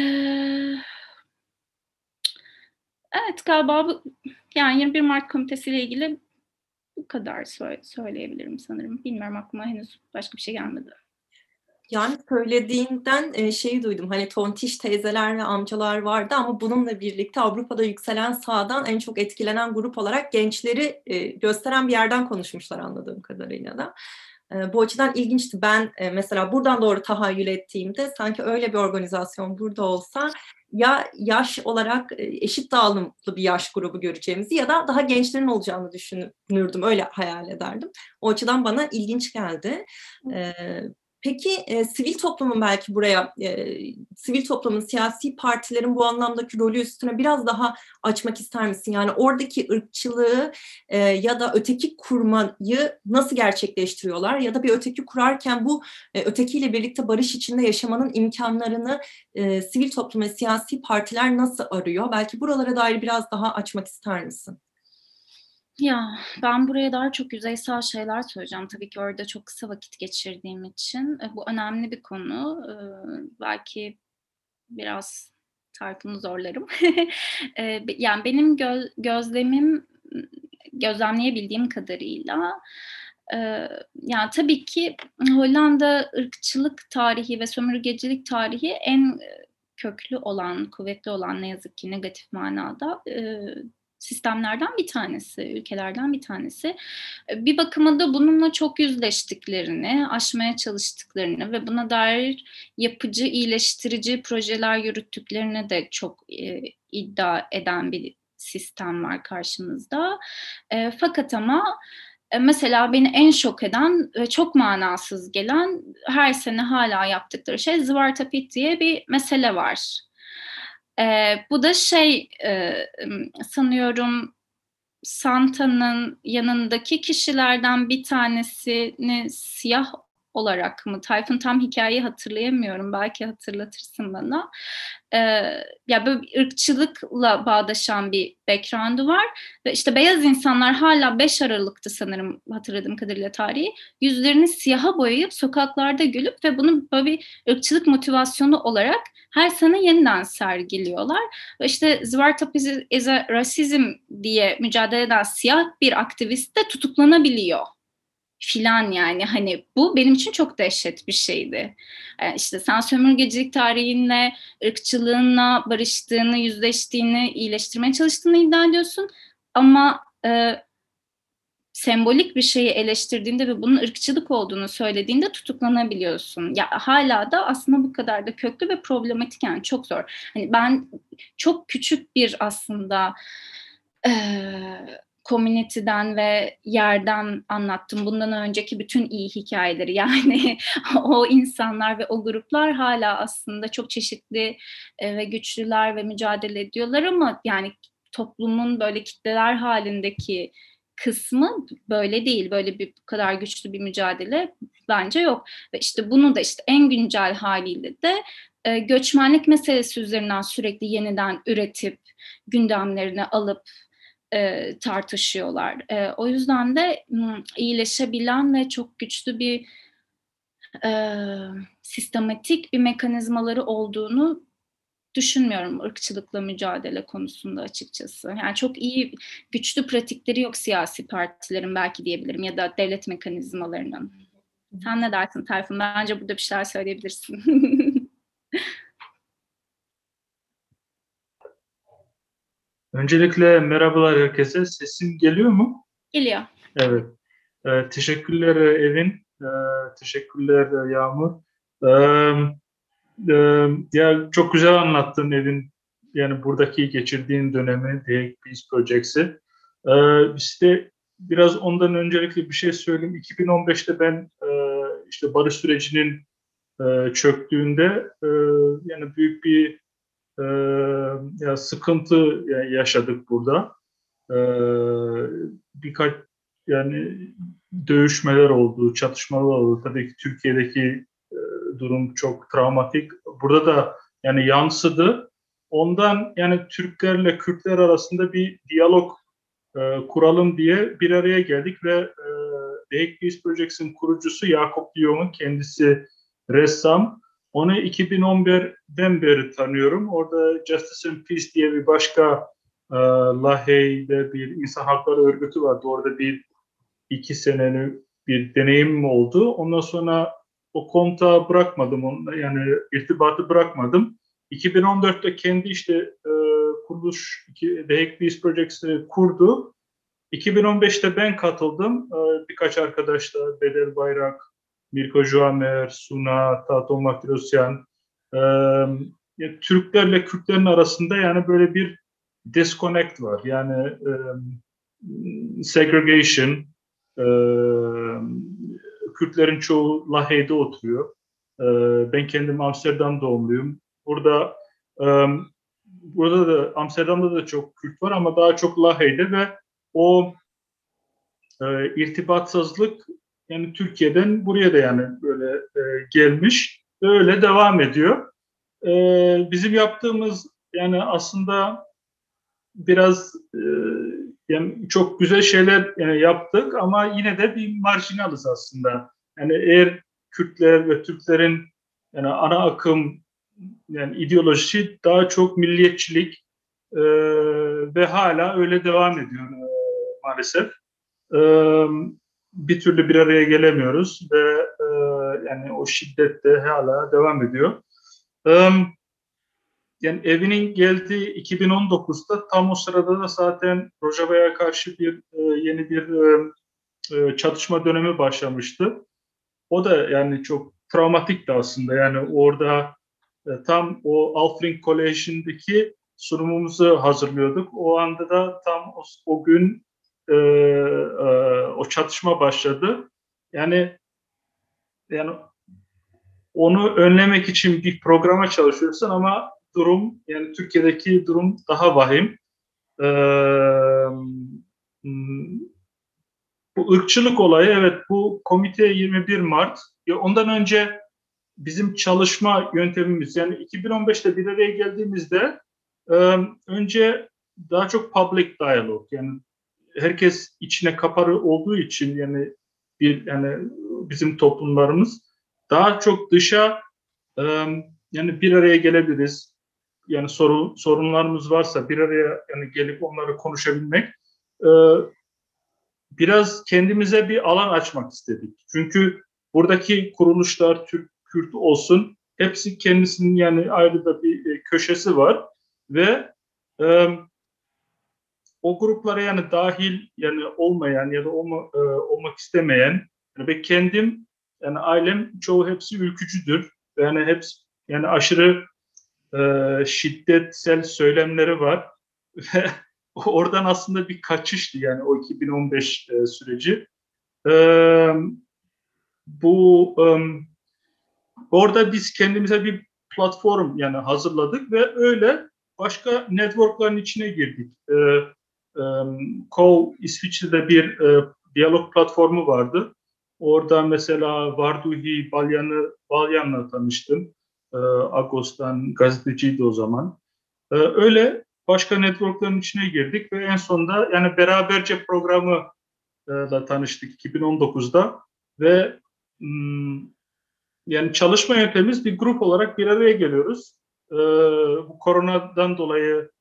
evet galiba bu yani 21 Mart Komitesi ile ilgili bu kadar söyleyebilirim sanırım. Bilmiyorum aklıma henüz başka bir şey gelmedi. Yani söylediğinden şeyi duydum hani tontiş teyzeler ve amcalar vardı ama bununla birlikte Avrupa'da yükselen sağdan en çok etkilenen grup olarak gençleri gösteren bir yerden konuşmuşlar anladığım kadarıyla da. Bu açıdan ilginçti. Ben mesela buradan doğru tahayyül ettiğimde sanki öyle bir organizasyon burada olsa ya yaş olarak eşit dağılımlı bir yaş grubu göreceğimizi ya da daha gençlerin olacağını düşünürdüm. Öyle hayal ederdim. O açıdan bana ilginç geldi. Peki e, sivil toplumun belki buraya, e, sivil toplumun, siyasi partilerin bu anlamdaki rolü üstüne biraz daha açmak ister misin? Yani oradaki ırkçılığı e, ya da öteki kurmayı nasıl gerçekleştiriyorlar? Ya da bir öteki kurarken bu e, ötekiyle birlikte barış içinde yaşamanın imkanlarını e, sivil toplum ve siyasi partiler nasıl arıyor? Belki buralara dair biraz daha açmak ister misin? Ya, ben buraya daha çok yüzeysel şeyler söyleyeceğim. Tabii ki orada çok kısa vakit geçirdiğim için. E, bu önemli bir konu. E, belki biraz tartımı zorlarım. e, yani benim gö- gözlemim, gözlemleyebildiğim kadarıyla e, yani tabii ki Hollanda ırkçılık tarihi ve sömürgecilik tarihi en köklü olan, kuvvetli olan ne yazık ki negatif manada sistemlerden bir tanesi, ülkelerden bir tanesi. E, bir bakıma da bununla çok yüzleştiklerini, aşmaya çalıştıklarını ve buna dair yapıcı, iyileştirici projeler yürüttüklerini de çok e, iddia eden bir sistem var karşımızda. E, fakat ama e, mesela beni en şok eden ve çok manasız gelen her sene hala yaptıkları şey Zvartapit diye bir mesele var. E, bu da şey e, sanıyorum Santa'nın yanındaki kişilerden bir tanesini siyah olarak mı? Tayfun tam hikayeyi hatırlayamıyorum. Belki hatırlatırsın bana. Ee, ya böyle ırkçılıkla bağdaşan bir background'u var. Ve işte beyaz insanlar hala 5 Aralık'tı sanırım hatırladığım kadarıyla tarihi. Yüzlerini siyaha boyayıp sokaklarda gülüp ve bunu böyle bir ırkçılık motivasyonu olarak her sene yeniden sergiliyorlar. Ve işte Zwartop is a Racism diye mücadele eden siyah bir aktivist de tutuklanabiliyor filan yani hani bu benim için çok dehşet bir şeydi. Yani işte sen sömürgecilik tarihinle, ırkçılığınla barıştığını, yüzleştiğini, iyileştirmeye çalıştığını iddia ediyorsun. Ama e, sembolik bir şeyi eleştirdiğinde ve bunun ırkçılık olduğunu söylediğinde tutuklanabiliyorsun. Ya hala da aslında bu kadar da köklü ve problematik yani çok zor. Hani ben çok küçük bir aslında e, community'den ve yerden anlattım. Bundan önceki bütün iyi hikayeleri yani o insanlar ve o gruplar hala aslında çok çeşitli e, ve güçlüler ve mücadele ediyorlar ama yani toplumun böyle kitleler halindeki kısmı böyle değil. Böyle bir bu kadar güçlü bir mücadele bence yok. Ve işte bunu da işte en güncel haliyle de e, göçmenlik meselesi üzerinden sürekli yeniden üretip gündemlerine alıp e, tartışıyorlar. E, o yüzden de iyileşebilen ve çok güçlü bir e, sistematik bir mekanizmaları olduğunu düşünmüyorum ırkçılıkla mücadele konusunda açıkçası. Yani çok iyi, güçlü pratikleri yok siyasi partilerin belki diyebilirim ya da devlet mekanizmalarının. Sen ne dersin Tayfun? Bence burada bir şeyler söyleyebilirsin. Öncelikle merhabalar herkese. Sesim geliyor mu? Geliyor. Evet. Ee, teşekkürler Evin. Ee, teşekkürler Yağmur. Ee, e, ya çok güzel anlattın Evin. Yani buradaki geçirdiğin dönemi, The Peace Projects'i. Ee, işte biraz ondan öncelikle bir şey söyleyeyim. 2015'te ben e, işte barış sürecinin e, çöktüğünde e, yani büyük bir e, ya sıkıntı yaşadık burada. E, birkaç yani dövüşmeler oldu, çatışmalar oldu. Tabii ki Türkiye'deki e, durum çok travmatik. Burada da yani yansıdı. Ondan yani Türklerle Kürtler arasında bir diyalog e, kuralım diye bir araya geldik ve e, The Hague Peace Projects'in kurucusu Yakup Dion'un kendisi ressam. Onu 2011'den beri tanıyorum. Orada Justice and Peace diye bir başka e, Lahey'de bir insan hakları örgütü vardı. Orada bir iki seneni bir deneyimim oldu. Ondan sonra o kontağı bırakmadım. Onu, yani irtibatı bırakmadım. 2014'te kendi işte e, kuruluş The Hague Peace Projects'i kurdu. 2015'te ben katıldım. E, birkaç arkadaşla Bedel Bayrak, Mirko Juamer, Suna, Tato Matrosyan, e, Türklerle Kürtlerin arasında yani böyle bir disconnect var. Yani e, segregation, e, Kürtlerin çoğu Lahey'de oturuyor. E, ben kendim Amsterdam doğumluyum. Burada e, burada da Amsterdam'da da çok Kürt var ama daha çok Lahey'de ve o e, irtibatsızlık yani Türkiye'den buraya da yani böyle e, gelmiş öyle devam ediyor. E, bizim yaptığımız yani aslında biraz e, yani çok güzel şeyler yani yaptık ama yine de bir marjinalız aslında. Yani eğer Kürtler ve Türklerin yani ana akım yani ideoloji daha çok milliyetçilik e, ve hala öyle devam ediyor e, maalesef. E, bir türlü bir araya gelemiyoruz ve e, yani o şiddet de hala devam ediyor. E, yani evinin geldiği 2019'da tam o sırada da zaten Rojava'ya karşı bir e, yeni bir e, e, çatışma dönemi başlamıştı. O da yani çok travmatikti aslında. Yani orada e, tam o Alfring College'indeki sunumumuzu hazırlıyorduk. O anda da tam o, o gün e, e, o çatışma başladı. Yani yani onu önlemek için bir programa çalışıyorsun ama durum yani Türkiye'deki durum daha vahim. Ee, bu ırkçılık olayı evet bu komite 21 Mart. Ya ondan önce bizim çalışma yöntemimiz yani 2015'te bir araya geldiğimizde e, önce daha çok public dialog yani herkes içine kaparı olduğu için yani bir yani bizim toplumlarımız daha çok dışa yani bir araya gelebiliriz yani sorun, sorunlarımız varsa bir araya yani gelip onları konuşabilmek biraz kendimize bir alan açmak istedik. Çünkü buradaki kuruluşlar Türk, Kürt olsun hepsi kendisinin yani ayrı da bir köşesi var ve o gruplara yani dahil yani olmayan ya da olma, e, olmak istemeyen yani ben kendim yani ailem çoğu hepsi ülkücüdür. Yani hepsi yani aşırı e, şiddetsel söylemleri var ve oradan aslında bir kaçıştı yani o 2015 e, süreci. E, bu e, orada biz kendimize bir platform yani hazırladık ve öyle başka networkların içine girdik. E, Kol İsviçre'de bir e, diyalog platformu vardı. Orada mesela Varduhi Balyan'ı Balyan'la tanıştım. E, Agos'tan gazeteciydi o zaman. E, öyle başka networkların içine girdik ve en sonunda yani beraberce programı da tanıştık 2019'da ve hmm, yani çalışma yöntemimiz bir grup olarak bir araya geliyoruz. E, bu koronadan dolayı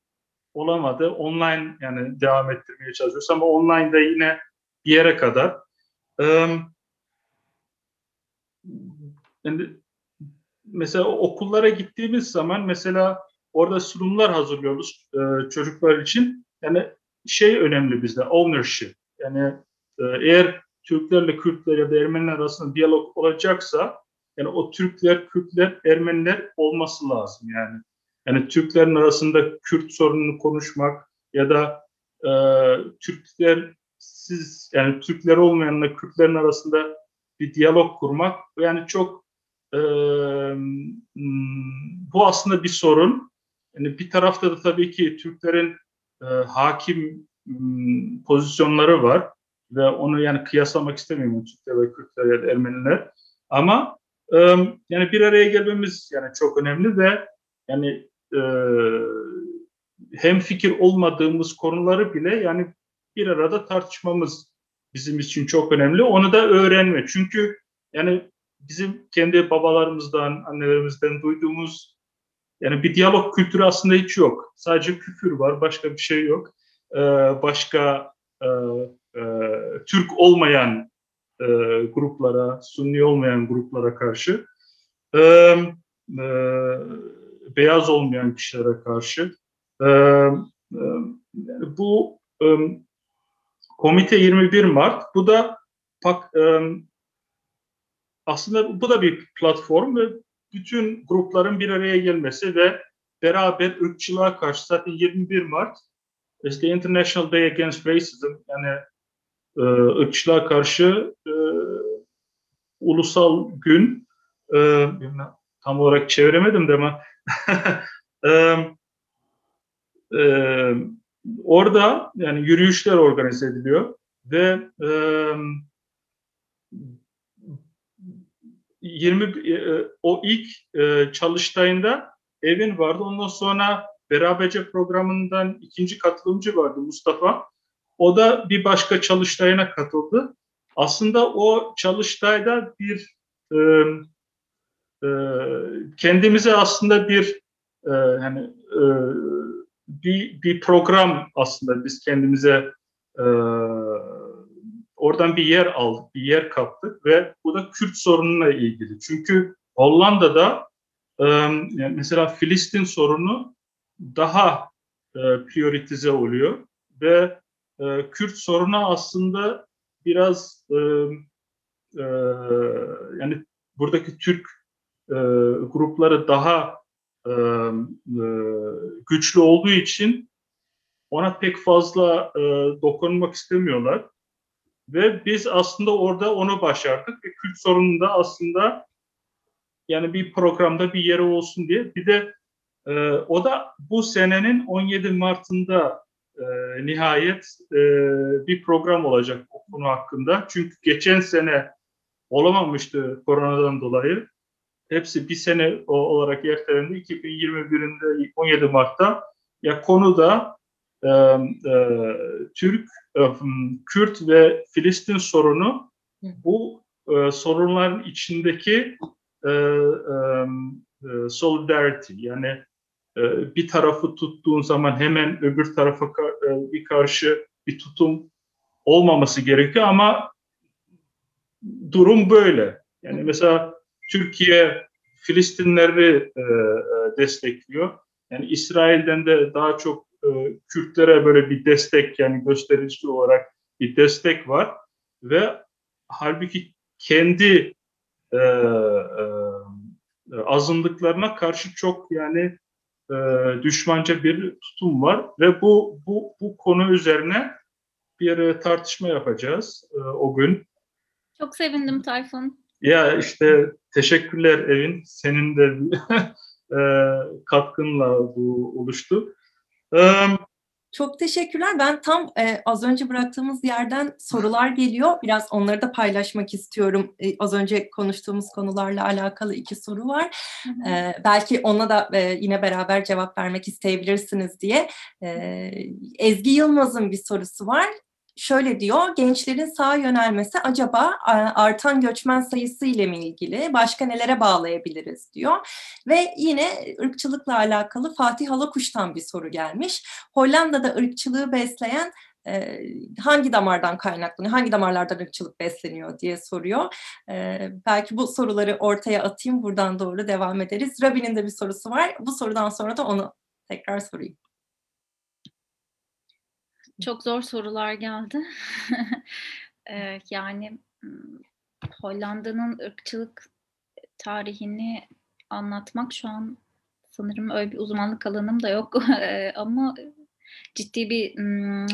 olamadı. Online yani devam ettirmeye çalışıyoruz ama online'da yine bir yere kadar. yani mesela okullara gittiğimiz zaman mesela orada sunumlar hazırlıyoruz çocuklar için. Yani şey önemli bizde, ownership. Yani eğer Türklerle Kürtler ya da Ermeniler arasında diyalog olacaksa yani o Türkler, Kürtler, Ermeniler olması lazım yani. Yani Türklerin arasında Kürt sorununu konuşmak ya da e, Türkler siz yani Türkler olmayanla Kürtlerin arasında bir diyalog kurmak yani çok e, bu aslında bir sorun. Yani bir tarafta da tabii ki Türklerin e, hakim m, pozisyonları var ve onu yani kıyaslamak istemiyorum Türkler ve Kürtler ya da Ermeniler. Ama e, yani bir araya gelmemiz yani çok önemli ve yani e, hem fikir olmadığımız konuları bile yani bir arada tartışmamız bizim için çok önemli. Onu da öğrenme. Çünkü yani bizim kendi babalarımızdan, annelerimizden duyduğumuz yani bir diyalog kültürü aslında hiç yok. Sadece küfür var, başka bir şey yok. Ee, başka e, e, Türk olmayan e, gruplara, Sunni olmayan gruplara karşı, e, e, beyaz olmayan kişilere karşı. E, e, bu e, komite 21 Mart, bu da aslında bu da bir platform ve bütün grupların bir araya gelmesi ve beraber ırkçılığa karşı zaten 21 Mart işte International Day Against Racism yani e, ırkçılığa karşı ulusal gün. Tam olarak çeviremedim de ama e, e, orada yani yürüyüşler organize ediliyor ve e, 20 e, o ilk e, çalıştayında Evin vardı. Ondan sonra Beraberce programından ikinci katılımcı vardı Mustafa. O da bir başka çalıştayına katıldı. Aslında o çalıştayda bir e, e, kendimize aslında bir e, hani e, bir bir program aslında biz kendimize e, oradan bir yer aldık, bir yer kaptık ve bu da Kürt sorununa ilgili. Çünkü Hollanda'da e, mesela Filistin sorunu daha prioritize oluyor ve e, Kürt sorunu aslında biraz yani buradaki Türk e, grupları daha e, e, güçlü olduğu için ona pek fazla e, dokunmak istemiyorlar. Ve biz aslında orada onu başardık ve Kürt sorununda aslında yani bir programda bir yeri olsun diye. Bir de e, o da bu senenin 17 Mart'ında e, nihayet e, bir program olacak konu hakkında. Çünkü geçen sene olamamıştı koronadan dolayı. Hepsi bir sene olarak ertelendi. 2021'inde 17 Mart'ta ya konu da e, e, Türk, e, Kürt ve Filistin sorunu bu e, sorunların içindeki e, e, e solidarity yani e, bir tarafı tuttuğun zaman hemen öbür tarafa e, bir karşı bir tutum olmaması gerekiyor ama durum böyle. Yani mesela Türkiye Filistinleri e, e, destekliyor. Yani İsrail'den de daha çok e, Kürtlere böyle bir destek yani gösterici olarak bir destek var ve halbuki kendi e, e, azınlıklarına karşı çok yani e, düşmanca bir tutum var ve bu bu bu konu üzerine bir e, tartışma yapacağız e, o gün. Çok sevindim Tayfun. Ya işte teşekkürler Evin. Senin de e, katkınla bu oluştu. Çok teşekkürler. Ben tam e, az önce bıraktığımız yerden sorular geliyor. Biraz onları da paylaşmak istiyorum. E, az önce konuştuğumuz konularla alakalı iki soru var. E, belki ona da e, yine beraber cevap vermek isteyebilirsiniz diye. E, Ezgi Yılmaz'ın bir sorusu var şöyle diyor, gençlerin sağa yönelmesi acaba artan göçmen sayısı ile mi ilgili, başka nelere bağlayabiliriz diyor. Ve yine ırkçılıkla alakalı Fatih Halakuş'tan bir soru gelmiş. Hollanda'da ırkçılığı besleyen e, hangi damardan kaynaklanıyor, hangi damarlardan ırkçılık besleniyor diye soruyor. E, belki bu soruları ortaya atayım, buradan doğru devam ederiz. Rabin'in de bir sorusu var. Bu sorudan sonra da onu tekrar sorayım. Çok zor sorular geldi. yani Hollanda'nın ırkçılık tarihini anlatmak şu an sanırım öyle bir uzmanlık alanım da yok ama ciddi bir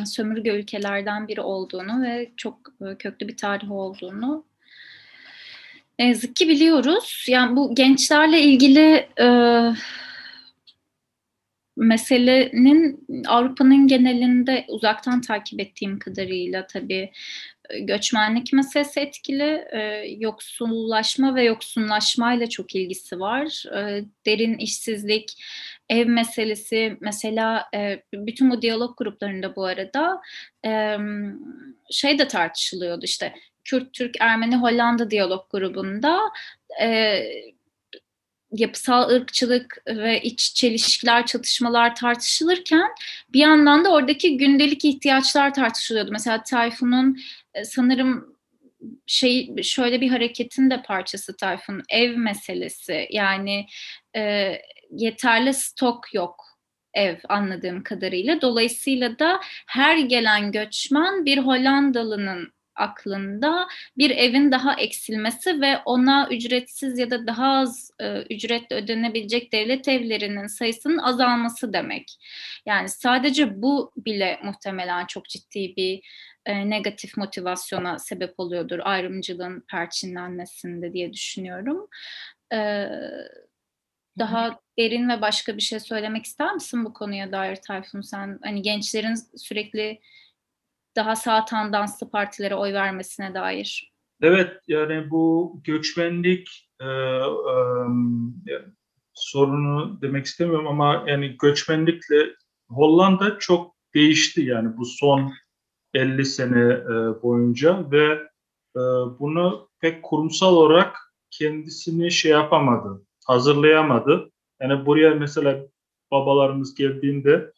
sömürge ülkelerden biri olduğunu ve çok köklü bir tarih olduğunu ne yazık ki biliyoruz. Yani bu gençlerle ilgili meselenin Avrupa'nın genelinde uzaktan takip ettiğim kadarıyla tabii e, göçmenlik meselesi etkili, e, yoksullaşma ve yoksunlaşmayla çok ilgisi var. E, derin işsizlik, ev meselesi, mesela e, bütün bu diyalog gruplarında bu arada e, şey de tartışılıyordu işte Kürt, Türk, Ermeni, Hollanda diyalog grubunda e, yapısal ırkçılık ve iç çelişkiler, çatışmalar tartışılırken bir yandan da oradaki gündelik ihtiyaçlar tartışılıyordu. Mesela Tayfun'un e, sanırım şey şöyle bir hareketin de parçası Tayfun ev meselesi yani e, yeterli stok yok ev anladığım kadarıyla dolayısıyla da her gelen göçmen bir Hollandalı'nın aklında bir evin daha eksilmesi ve ona ücretsiz ya da daha az e, ücretle ödenebilecek devlet evlerinin sayısının azalması demek. Yani sadece bu bile muhtemelen çok ciddi bir e, negatif motivasyona sebep oluyordur ayrımcılığın perçinlenmesinde diye düşünüyorum. E, daha derin ve başka bir şey söylemek ister misin bu konuya dair Tayfun sen? Hani gençlerin sürekli daha sağ tandanslı partilere oy vermesine dair. Evet yani bu göçmenlik e, e, sorunu demek istemiyorum ama yani göçmenlikle Hollanda çok değişti yani bu son 50 sene e, boyunca ve e, bunu pek kurumsal olarak kendisini şey yapamadı, hazırlayamadı. Yani buraya mesela babalarımız geldiğinde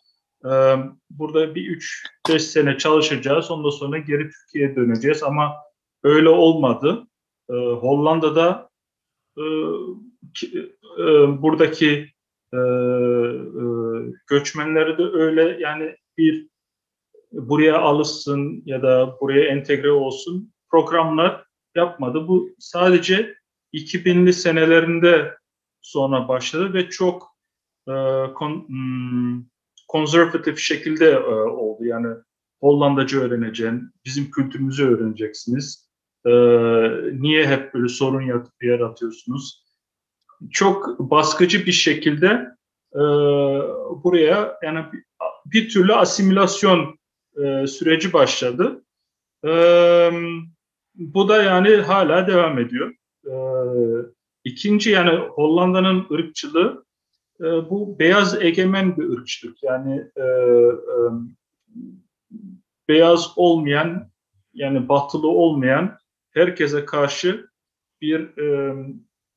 burada bir 3-5 sene çalışacağız. Ondan sonra geri Türkiye'ye döneceğiz ama öyle olmadı. Hollanda'da buradaki göçmenleri de öyle yani bir buraya alışsın ya da buraya entegre olsun programlar yapmadı. Bu sadece 2000'li senelerinde sonra başladı ve çok e, kon, hmm, konservatif şekilde e, oldu. Yani Hollandaca öğreneceksin, bizim kültürümüzü öğreneceksiniz. E, niye hep böyle sorun yaratıyorsunuz? Çok baskıcı bir şekilde e, buraya yani bir, bir türlü asimilasyon e, süreci başladı. E, bu da yani hala devam ediyor. E, ikinci yani Hollanda'nın ırkçılığı bu beyaz egemen bir ırkçılık. Yani e, e, beyaz olmayan yani batılı olmayan herkese karşı bir, e,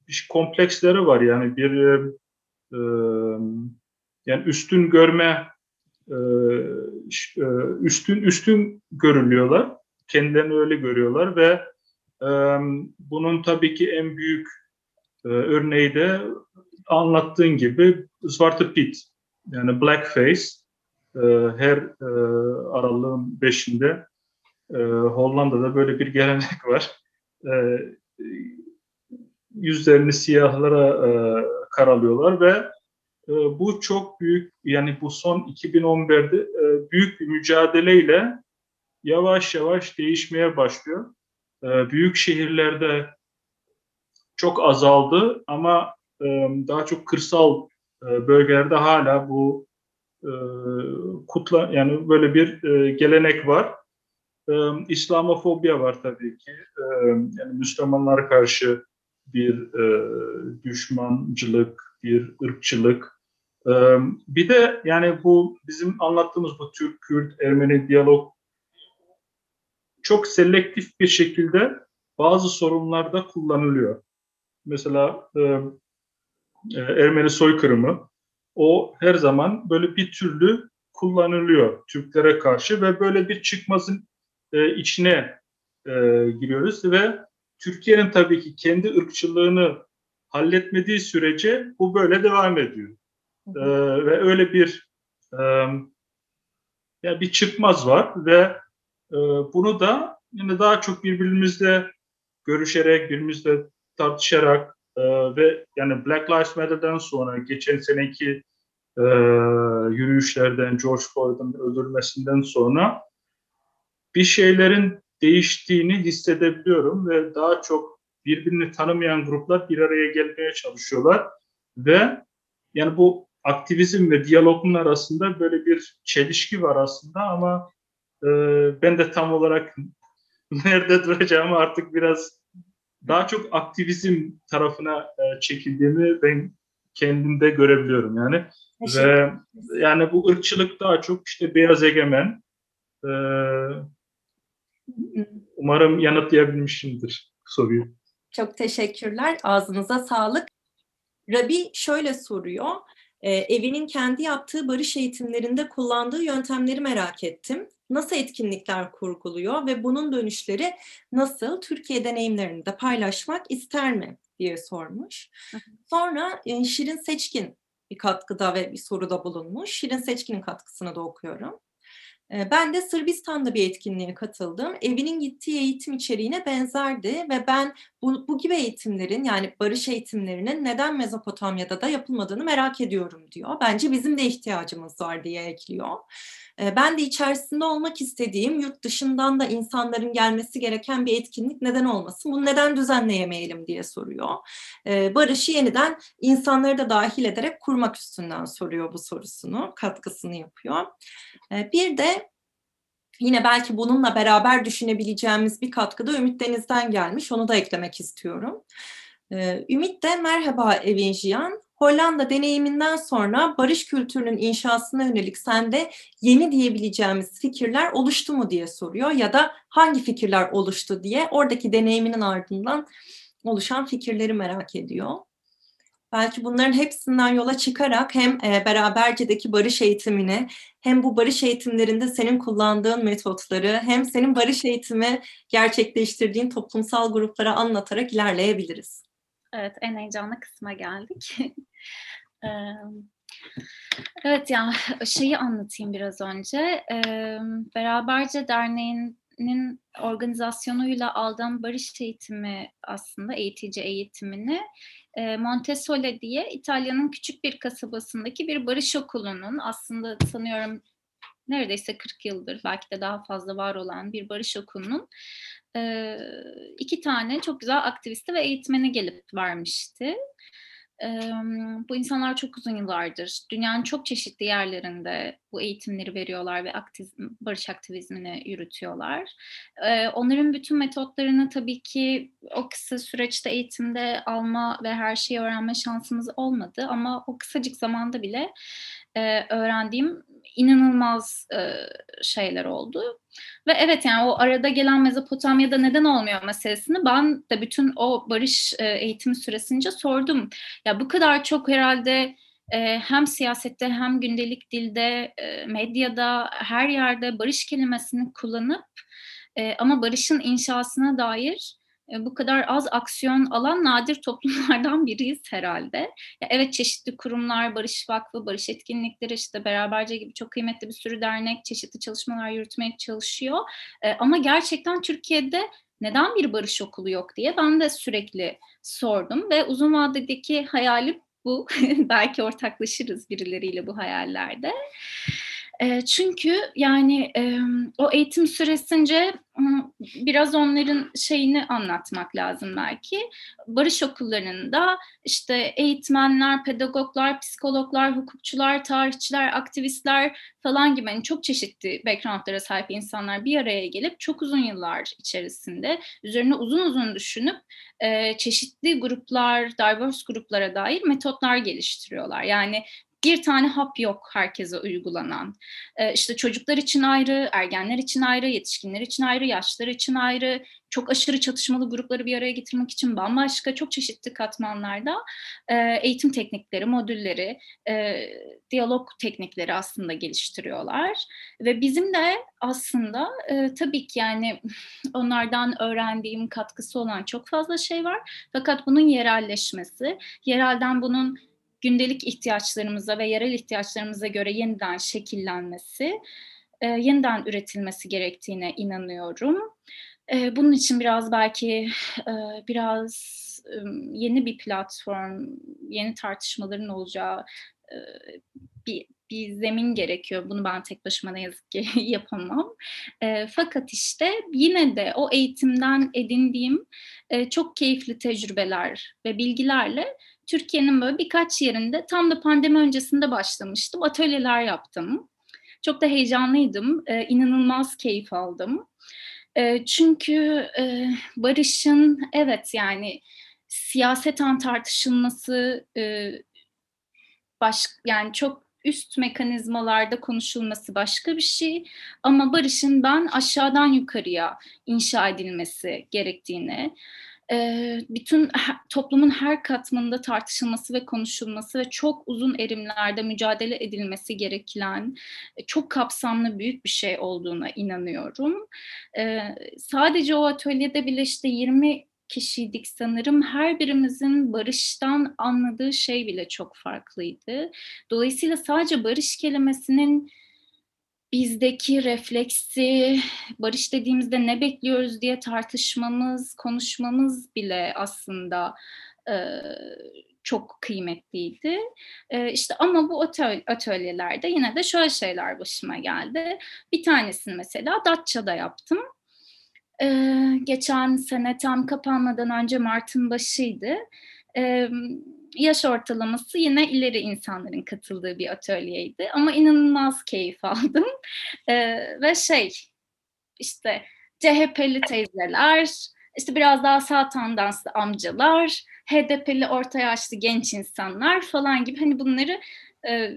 bir kompleksleri var. Yani bir e, e yani üstün görme e, e, üstün üstün görülüyorlar. Kendilerini öyle görüyorlar ve e, bunun tabii ki en büyük e, örneği de anlattığın gibi Zwarte Pit yani blackface e, her e, aralığın beşinde e, Hollanda'da böyle bir gelenek var. E, yüzlerini siyahlara e, karalıyorlar ve e, bu çok büyük yani bu son 2011'de e, büyük bir mücadeleyle yavaş yavaş değişmeye başlıyor. E, büyük şehirlerde çok azaldı ama daha çok kırsal bölgelerde hala bu kutla yani böyle bir gelenek var. İslamofobya var tabii ki. Yani Müslümanlar karşı bir düşmancılık, bir ırkçılık. Bir de yani bu bizim anlattığımız bu Türk-Kürt-Ermeni diyalog çok selektif bir şekilde bazı sorunlarda kullanılıyor. Mesela e, Ermeni soykırımı o her zaman böyle bir türlü kullanılıyor Türklere karşı ve böyle bir çıkmazın e, içine e, giriyoruz ve Türkiye'nin tabii ki kendi ırkçılığını halletmediği sürece bu böyle devam ediyor. E, ve öyle bir e, yani bir çıkmaz var ve e, bunu da yine daha çok birbirimizle görüşerek, birbirimizle tartışarak e, ve yani Black Lives Matter'dan sonra geçen seneki e, yürüyüşlerden, George Floyd'un öldürülmesinden sonra bir şeylerin değiştiğini hissedebiliyorum ve daha çok birbirini tanımayan gruplar bir araya gelmeye çalışıyorlar ve yani bu aktivizm ve diyalogun arasında böyle bir çelişki var aslında ama e, ben de tam olarak nerede duracağımı artık biraz daha çok aktivizm tarafına e, çekildiğimi ben kendimde görebiliyorum yani. Ve yani bu ırkçılık daha çok işte beyaz egemen. E, umarım yanıtlayabilmişimdir soruyu. Çok teşekkürler. Ağzınıza sağlık. Rabi şöyle soruyor. E, evinin kendi yaptığı barış eğitimlerinde kullandığı yöntemleri merak ettim nasıl etkinlikler kurguluyor ve bunun dönüşleri nasıl Türkiye deneyimlerini de paylaşmak ister mi diye sormuş. Sonra e, Şirin Seçkin bir katkıda ve bir soruda bulunmuş. Şirin Seçkin'in katkısını da okuyorum. Ee, ben de Sırbistan'da bir etkinliğe katıldım. Evinin gittiği eğitim içeriğine benzerdi ve ben bu, bu gibi eğitimlerin yani barış eğitimlerinin neden Mezopotamya'da da yapılmadığını merak ediyorum diyor. Bence bizim de ihtiyacımız var diye ekliyor. Ben de içerisinde olmak istediğim yurt dışından da insanların gelmesi gereken bir etkinlik neden olmasın? Bunu neden düzenleyemeyelim diye soruyor. Barışı yeniden insanları da dahil ederek kurmak üstünden soruyor bu sorusunu, katkısını yapıyor. Bir de Yine belki bununla beraber düşünebileceğimiz bir katkı da Ümit Deniz'den gelmiş. Onu da eklemek istiyorum. Ümit de merhaba Evinjiyan. Hollanda deneyiminden sonra barış kültürünün inşasına yönelik sende yeni diyebileceğimiz fikirler oluştu mu diye soruyor ya da hangi fikirler oluştu diye oradaki deneyiminin ardından oluşan fikirleri merak ediyor. Belki bunların hepsinden yola çıkarak hem e, berabercedeki barış eğitimini hem bu barış eğitimlerinde senin kullandığın metotları hem senin barış eğitimi gerçekleştirdiğin toplumsal gruplara anlatarak ilerleyebiliriz. Evet, en heyecanlı kısma geldik. evet, yani şeyi anlatayım biraz önce. Beraberce Derneği'nin organizasyonuyla aldığım barış eğitimi aslında eğitici eğitimini Montesole diye İtalya'nın küçük bir kasabasındaki bir barış okulunun aslında sanıyorum neredeyse 40 yıldır belki de daha fazla var olan bir barış okulunun iki tane çok güzel aktivisti ve eğitmeni gelip vermişti. Bu insanlar çok uzun yıllardır dünyanın çok çeşitli yerlerinde bu eğitimleri veriyorlar ve aktivizm, barış aktivizmini yürütüyorlar. Onların bütün metotlarını tabii ki o kısa süreçte eğitimde alma ve her şeyi öğrenme şansımız olmadı ama o kısacık zamanda bile öğrendiğim inanılmaz şeyler oldu. Ve evet yani o arada gelen Mezopotamya'da neden olmuyor meselesini ben de bütün o barış e, eğitimi süresince sordum. Ya bu kadar çok herhalde e, hem siyasette hem gündelik dilde, e, medyada, her yerde barış kelimesini kullanıp e, ama barışın inşasına dair e, bu kadar az aksiyon alan nadir toplumlardan biriyiz herhalde. Ya evet çeşitli kurumlar, Barış Vakfı, Barış Etkinlikleri, işte Beraberce gibi çok kıymetli bir sürü dernek çeşitli çalışmalar yürütmeye çalışıyor. Ama gerçekten Türkiye'de neden bir barış okulu yok diye ben de sürekli sordum ve uzun vadedeki hayalim bu. Belki ortaklaşırız birileriyle bu hayallerde. Çünkü yani o eğitim süresince biraz onların şeyini anlatmak lazım belki. Barış okullarında işte eğitmenler, pedagoglar, psikologlar, hukukçular, tarihçiler, aktivistler falan gibi yani çok çeşitli backgroundlara sahip insanlar bir araya gelip çok uzun yıllar içerisinde üzerine uzun uzun düşünüp çeşitli gruplar, diverse gruplara dair metotlar geliştiriyorlar. Yani bir tane hap yok herkese uygulanan. Ee, işte çocuklar için ayrı, ergenler için ayrı, yetişkinler için ayrı, yaşlılar için ayrı, çok aşırı çatışmalı grupları bir araya getirmek için bambaşka çok çeşitli katmanlarda e, eğitim teknikleri, modülleri, e, diyalog teknikleri aslında geliştiriyorlar. Ve bizim de aslında e, tabii ki yani onlardan öğrendiğim katkısı olan çok fazla şey var. Fakat bunun yerelleşmesi, yerelden bunun gündelik ihtiyaçlarımıza ve yerel ihtiyaçlarımıza göre yeniden şekillenmesi, e, yeniden üretilmesi gerektiğine inanıyorum. E, bunun için biraz belki e, biraz e, yeni bir platform, yeni tartışmaların olacağı e, bir bir zemin gerekiyor. Bunu ben tek başıma ne yazık ki yapamam. E, fakat işte yine de o eğitimden edindiğim e, çok keyifli tecrübeler ve bilgilerle Türkiye'nin böyle birkaç yerinde tam da pandemi öncesinde başlamıştım. Atölyeler yaptım. Çok da heyecanlıydım. Ee, inanılmaz keyif aldım. Ee, çünkü e, barışın evet yani siyaseten tartışılması e, baş, yani çok üst mekanizmalarda konuşulması başka bir şey ama barışın ben aşağıdan yukarıya inşa edilmesi gerektiğini bütün toplumun her katmanında tartışılması ve konuşulması ve çok uzun erimlerde mücadele edilmesi gereken çok kapsamlı büyük bir şey olduğuna inanıyorum. Sadece o atölyede bile işte 20 kişiydik sanırım. Her birimizin barıştan anladığı şey bile çok farklıydı. Dolayısıyla sadece barış kelimesinin bizdeki refleksi, barış dediğimizde ne bekliyoruz diye tartışmamız, konuşmamız bile aslında e, çok kıymetliydi. E, işte ama bu atölyelerde yine de şöyle şeyler başıma geldi. Bir tanesini mesela Datça'da yaptım. E, geçen sene tam kapanmadan önce Mart'ın başıydı. E, yaş ortalaması yine ileri insanların katıldığı bir atölyeydi. Ama inanılmaz keyif aldım. E, ve şey işte CHP'li teyzeler, işte biraz daha sağ tandanslı amcalar, HDP'li orta yaşlı genç insanlar falan gibi hani bunları e,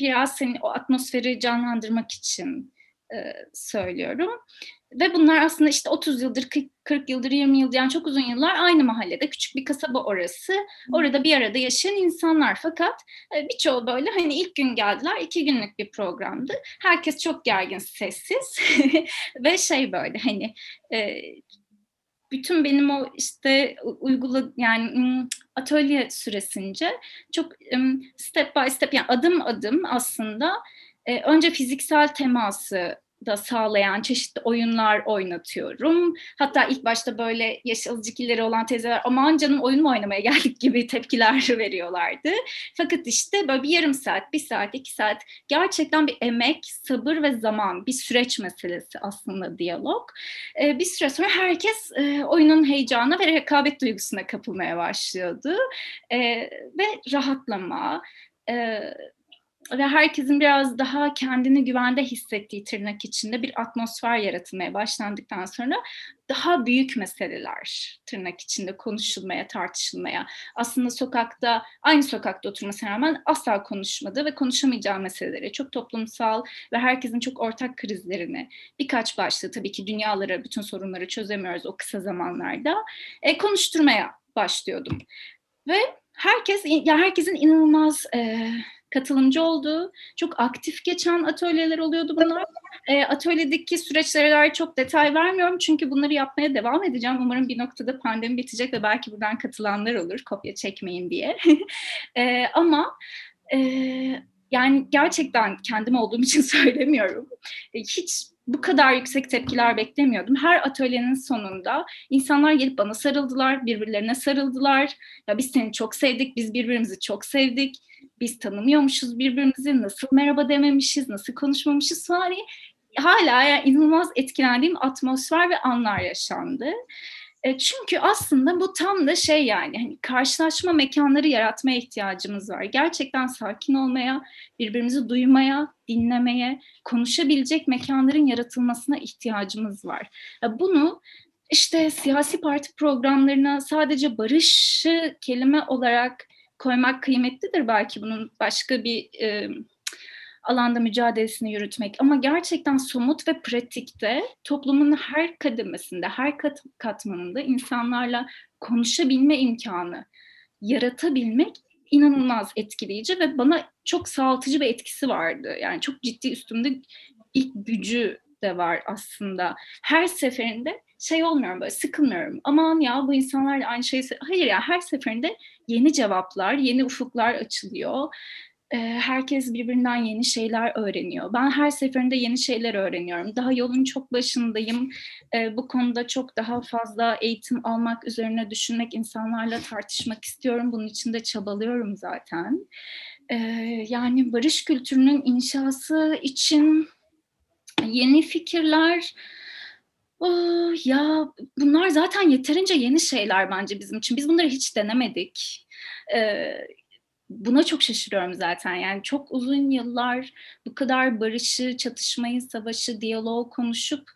biraz senin o atmosferi canlandırmak için e, söylüyorum. Ve bunlar aslında işte 30 yıldır, 40, 40 yıldır, 20 yıldır yani çok uzun yıllar aynı mahallede. Küçük bir kasaba orası. Orada bir arada yaşayan insanlar fakat e, birçoğu böyle hani ilk gün geldiler. iki günlük bir programdı. Herkes çok gergin, sessiz ve şey böyle hani e, bütün benim o işte uygula yani atölye süresince çok step by step yani adım adım aslında e, önce fiziksel teması da sağlayan çeşitli oyunlar oynatıyorum. Hatta ilk başta böyle yaş azıcık olan teyzeler aman canım oyun mu oynamaya geldik gibi tepkiler veriyorlardı. Fakat işte böyle bir yarım saat, bir saat, iki saat gerçekten bir emek, sabır ve zaman bir süreç meselesi aslında diyalog. Ee, bir süre sonra herkes e, oyunun heyecanına ve rekabet duygusuna kapılmaya başlıyordu. E, ve rahatlama, e, ve herkesin biraz daha kendini güvende hissettiği tırnak içinde bir atmosfer yaratılmaya başlandıktan sonra daha büyük meseleler tırnak içinde konuşulmaya, tartışılmaya. Aslında sokakta, aynı sokakta oturmasına rağmen asla konuşmadığı ve konuşamayacağı meseleleri, çok toplumsal ve herkesin çok ortak krizlerini, birkaç başlığı tabii ki dünyaları, bütün sorunları çözemiyoruz o kısa zamanlarda, e, konuşturmaya başlıyordum. Ve herkes, ya herkesin inanılmaz e, katılımcı olduğu, çok aktif geçen atölyeler oluyordu bunlar. E, atölyedeki süreçlere dair çok detay vermiyorum çünkü bunları yapmaya devam edeceğim. Umarım bir noktada pandemi bitecek ve belki buradan katılanlar olur, kopya çekmeyin diye. e, ama e, yani gerçekten kendim olduğum için söylemiyorum. E, hiç bu kadar yüksek tepkiler beklemiyordum. Her atölyenin sonunda insanlar gelip bana sarıldılar, birbirlerine sarıldılar. Ya biz seni çok sevdik, biz birbirimizi çok sevdik biz tanımıyormuşuz birbirimizi, nasıl merhaba dememişiz, nasıl konuşmamışız falan hala yani inanılmaz etkilendiğim atmosfer ve anlar yaşandı. E, çünkü aslında bu tam da şey yani hani karşılaşma mekanları yaratmaya ihtiyacımız var. Gerçekten sakin olmaya, birbirimizi duymaya, dinlemeye, konuşabilecek mekanların yaratılmasına ihtiyacımız var. Bunu işte siyasi parti programlarına sadece barışı kelime olarak koymak kıymetlidir belki bunun başka bir e, alanda mücadelesini yürütmek ama gerçekten somut ve pratikte toplumun her kademesinde, her kat, katmanında insanlarla konuşabilme imkanı yaratabilmek inanılmaz etkileyici ve bana çok sağaltıcı bir etkisi vardı. Yani çok ciddi üstümde ilk gücü de var aslında. Her seferinde şey olmuyorum böyle sıkılmıyorum. Aman ya bu insanlar da aynı şeyi... Hayır ya her seferinde yeni cevaplar, yeni ufuklar açılıyor. Herkes birbirinden yeni şeyler öğreniyor. Ben her seferinde yeni şeyler öğreniyorum. Daha yolun çok başındayım. Bu konuda çok daha fazla eğitim almak üzerine düşünmek, insanlarla tartışmak istiyorum. Bunun için de çabalıyorum zaten. Yani barış kültürünün inşası için yeni fikirler, Oh, ya bunlar zaten yeterince yeni şeyler bence bizim için. Biz bunları hiç denemedik. Ee, buna çok şaşırıyorum zaten. Yani çok uzun yıllar bu kadar barışı, çatışmayı, savaşı, diyaloğu konuşup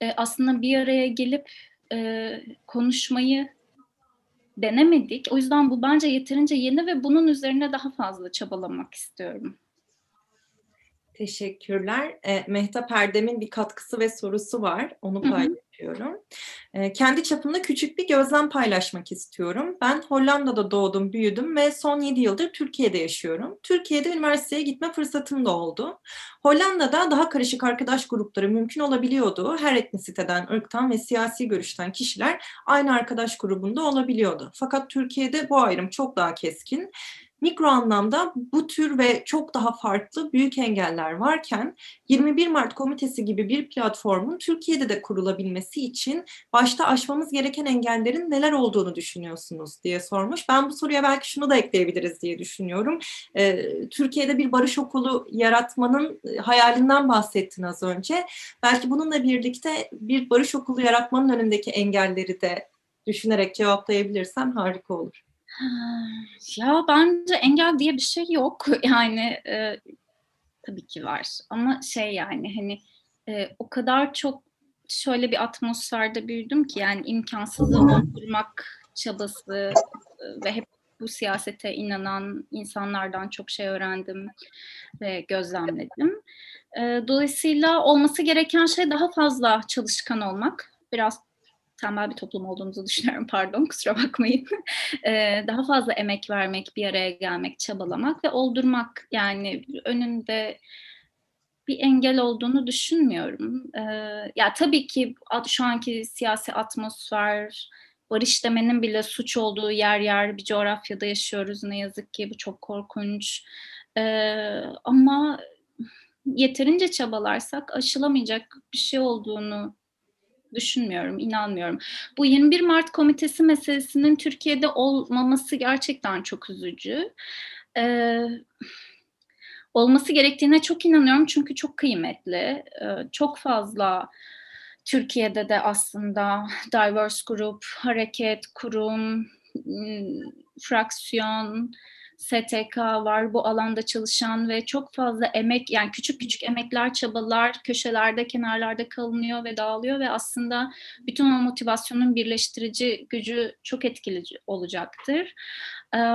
e, aslında bir araya gelip e, konuşmayı denemedik. O yüzden bu bence yeterince yeni ve bunun üzerine daha fazla çabalamak istiyorum. Teşekkürler. E, Mehtap Erdem'in bir katkısı ve sorusu var. Onu paylaşıyorum. E, kendi çapımda küçük bir gözlem paylaşmak istiyorum. Ben Hollanda'da doğdum, büyüdüm ve son 7 yıldır Türkiye'de yaşıyorum. Türkiye'de üniversiteye gitme fırsatım da oldu. Hollanda'da daha karışık arkadaş grupları mümkün olabiliyordu. Her etnisiteden, ırktan ve siyasi görüşten kişiler aynı arkadaş grubunda olabiliyordu. Fakat Türkiye'de bu ayrım çok daha keskin mikro anlamda bu tür ve çok daha farklı büyük engeller varken 21 Mart Komitesi gibi bir platformun Türkiye'de de kurulabilmesi için başta aşmamız gereken engellerin neler olduğunu düşünüyorsunuz diye sormuş. Ben bu soruya belki şunu da ekleyebiliriz diye düşünüyorum. Ee, Türkiye'de bir barış okulu yaratmanın e, hayalinden bahsettin az önce. Belki bununla birlikte bir barış okulu yaratmanın önündeki engelleri de düşünerek cevaplayabilirsen harika olur. Ya bence engel diye bir şey yok. Yani e, tabii ki var. Ama şey yani hani e, o kadar çok şöyle bir atmosferde büyüdüm ki yani imkansızı oldurmak çabası e, ve hep bu siyasete inanan insanlardan çok şey öğrendim ve gözlemledim. E, dolayısıyla olması gereken şey daha fazla çalışkan olmak. Biraz tembel bir toplum olduğumuzu düşünüyorum pardon kusura bakmayın. Ee, daha fazla emek vermek, bir araya gelmek, çabalamak ve oldurmak yani önünde bir engel olduğunu düşünmüyorum. Ee, ya tabii ki şu anki siyasi atmosfer, barış demenin bile suç olduğu yer yer bir coğrafyada yaşıyoruz ne yazık ki bu çok korkunç. Ee, ama yeterince çabalarsak aşılamayacak bir şey olduğunu düşünmüyorum, inanmıyorum. Bu 21 Mart Komitesi meselesinin Türkiye'de olmaması gerçekten çok üzücü. Ee, olması gerektiğine çok inanıyorum çünkü çok kıymetli. Ee, çok fazla Türkiye'de de aslında diverse grup, hareket, kurum, fraksiyon, STK var bu alanda çalışan ve çok fazla emek yani küçük küçük emekler çabalar köşelerde kenarlarda kalınıyor ve dağılıyor ve aslında bütün o motivasyonun birleştirici gücü çok etkili olacaktır.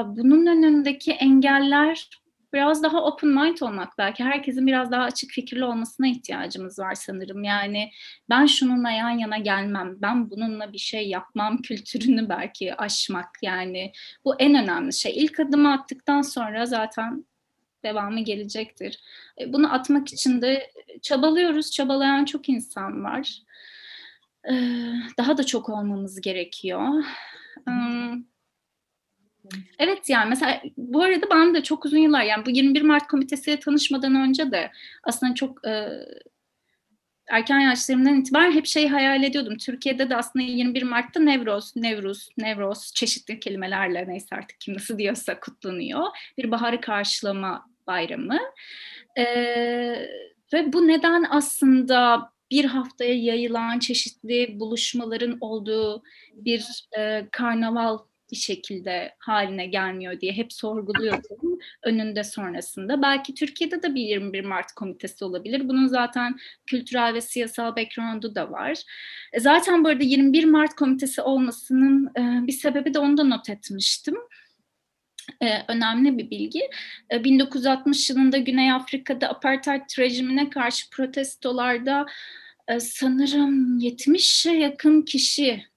Bunun önündeki engeller biraz daha open mind olmak belki herkesin biraz daha açık fikirli olmasına ihtiyacımız var sanırım. Yani ben şununla yan yana gelmem, ben bununla bir şey yapmam kültürünü belki aşmak yani bu en önemli şey. İlk adımı attıktan sonra zaten devamı gelecektir. E, bunu atmak için de çabalıyoruz, çabalayan çok insan var. Daha da çok olmamız gerekiyor. Evet yani mesela bu arada ben de çok uzun yıllar yani bu 21 Mart komitesiyle tanışmadan önce de aslında çok e, erken yaşlarımdan itibaren hep şey hayal ediyordum. Türkiye'de de aslında 21 Mart'ta Nevroz, Nevruz, Nevroz çeşitli kelimelerle neyse artık kim nasıl diyorsa kutlanıyor. Bir baharı karşılama bayramı. E, ve bu neden aslında bir haftaya yayılan çeşitli buluşmaların olduğu bir e, karnaval bir şekilde haline gelmiyor diye hep sorguluyordum önünde sonrasında. Belki Türkiye'de de bir 21 Mart komitesi olabilir. Bunun zaten kültürel ve siyasal background'u da var. E, zaten bu arada 21 Mart komitesi olmasının e, bir sebebi de onu da not etmiştim. Ee, önemli bir bilgi. Ee, 1960 yılında Güney Afrika'da apartheid rejimine karşı protestolarda e, sanırım 70'e yakın kişi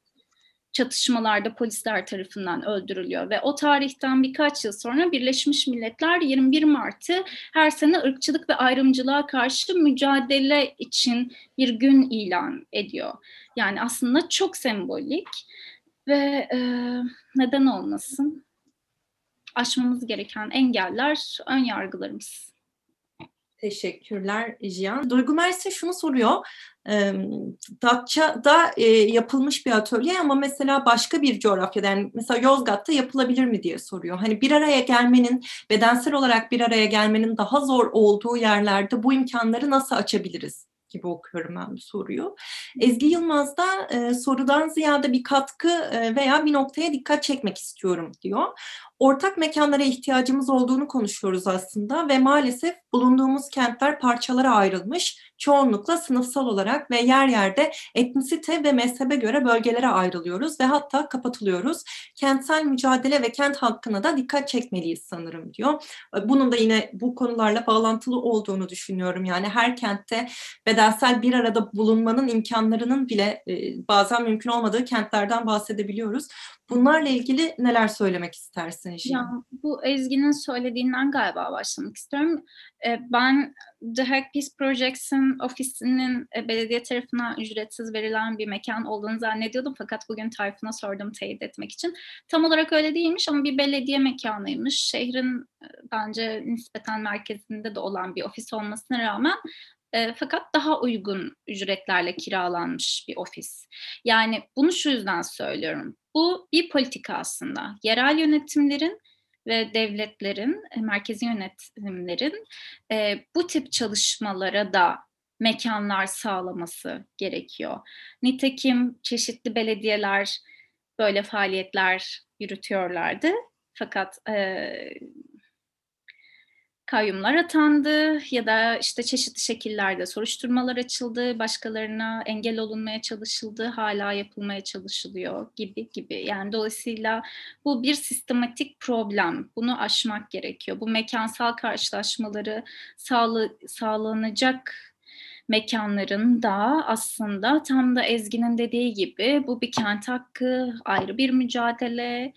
çatışmalarda polisler tarafından öldürülüyor ve o tarihten birkaç yıl sonra Birleşmiş Milletler 21 Mart'ı her sene ırkçılık ve ayrımcılığa karşı mücadele için bir gün ilan ediyor. Yani aslında çok sembolik ve e, neden olmasın? Aşmamız gereken engeller ön yargılarımız. Teşekkürler Jiyan. Duygu Mersi şunu soruyor. E, Datça'da yapılmış bir atölye ama mesela başka bir coğrafyada yani mesela Yozgat'ta yapılabilir mi diye soruyor. Hani bir araya gelmenin bedensel olarak bir araya gelmenin daha zor olduğu yerlerde bu imkanları nasıl açabiliriz? gibi okuyorum ben bu soruyu. Ezgi Yılmaz da e, sorudan ziyade bir katkı e, veya bir noktaya dikkat çekmek istiyorum diyor ortak mekanlara ihtiyacımız olduğunu konuşuyoruz aslında ve maalesef bulunduğumuz kentler parçalara ayrılmış. Çoğunlukla sınıfsal olarak ve yer yerde etnisite ve mezhebe göre bölgelere ayrılıyoruz ve hatta kapatılıyoruz. Kentsel mücadele ve kent halkına da dikkat çekmeliyiz sanırım diyor. Bunun da yine bu konularla bağlantılı olduğunu düşünüyorum. Yani her kentte bedensel bir arada bulunmanın imkanlarının bile bazen mümkün olmadığı kentlerden bahsedebiliyoruz. Bunlarla ilgili neler söylemek istersin Ya, bu Ezgi'nin söylediğinden galiba başlamak istiyorum. Ee, ben The Hack Peace Projects'in ofisinin e, belediye tarafından ücretsiz verilen bir mekan olduğunu zannediyordum. Fakat bugün Tayfun'a sordum teyit etmek için. Tam olarak öyle değilmiş ama bir belediye mekanıymış. Şehrin e, bence nispeten merkezinde de olan bir ofis olmasına rağmen e, fakat daha uygun ücretlerle kiralanmış bir ofis. Yani bunu şu yüzden söylüyorum. Bu bir politika aslında. Yerel yönetimlerin ve devletlerin, e, merkezi yönetimlerin e, bu tip çalışmalara da mekanlar sağlaması gerekiyor. Nitekim çeşitli belediyeler böyle faaliyetler yürütüyorlardı. Fakat e, kayyumlar atandı ya da işte çeşitli şekillerde soruşturmalar açıldı, başkalarına engel olunmaya çalışıldı, hala yapılmaya çalışılıyor gibi gibi. Yani dolayısıyla bu bir sistematik problem. Bunu aşmak gerekiyor. Bu mekansal karşılaşmaları sağla, sağlanacak mekanların da aslında tam da Ezgi'nin dediği gibi bu bir kent hakkı, ayrı bir mücadele,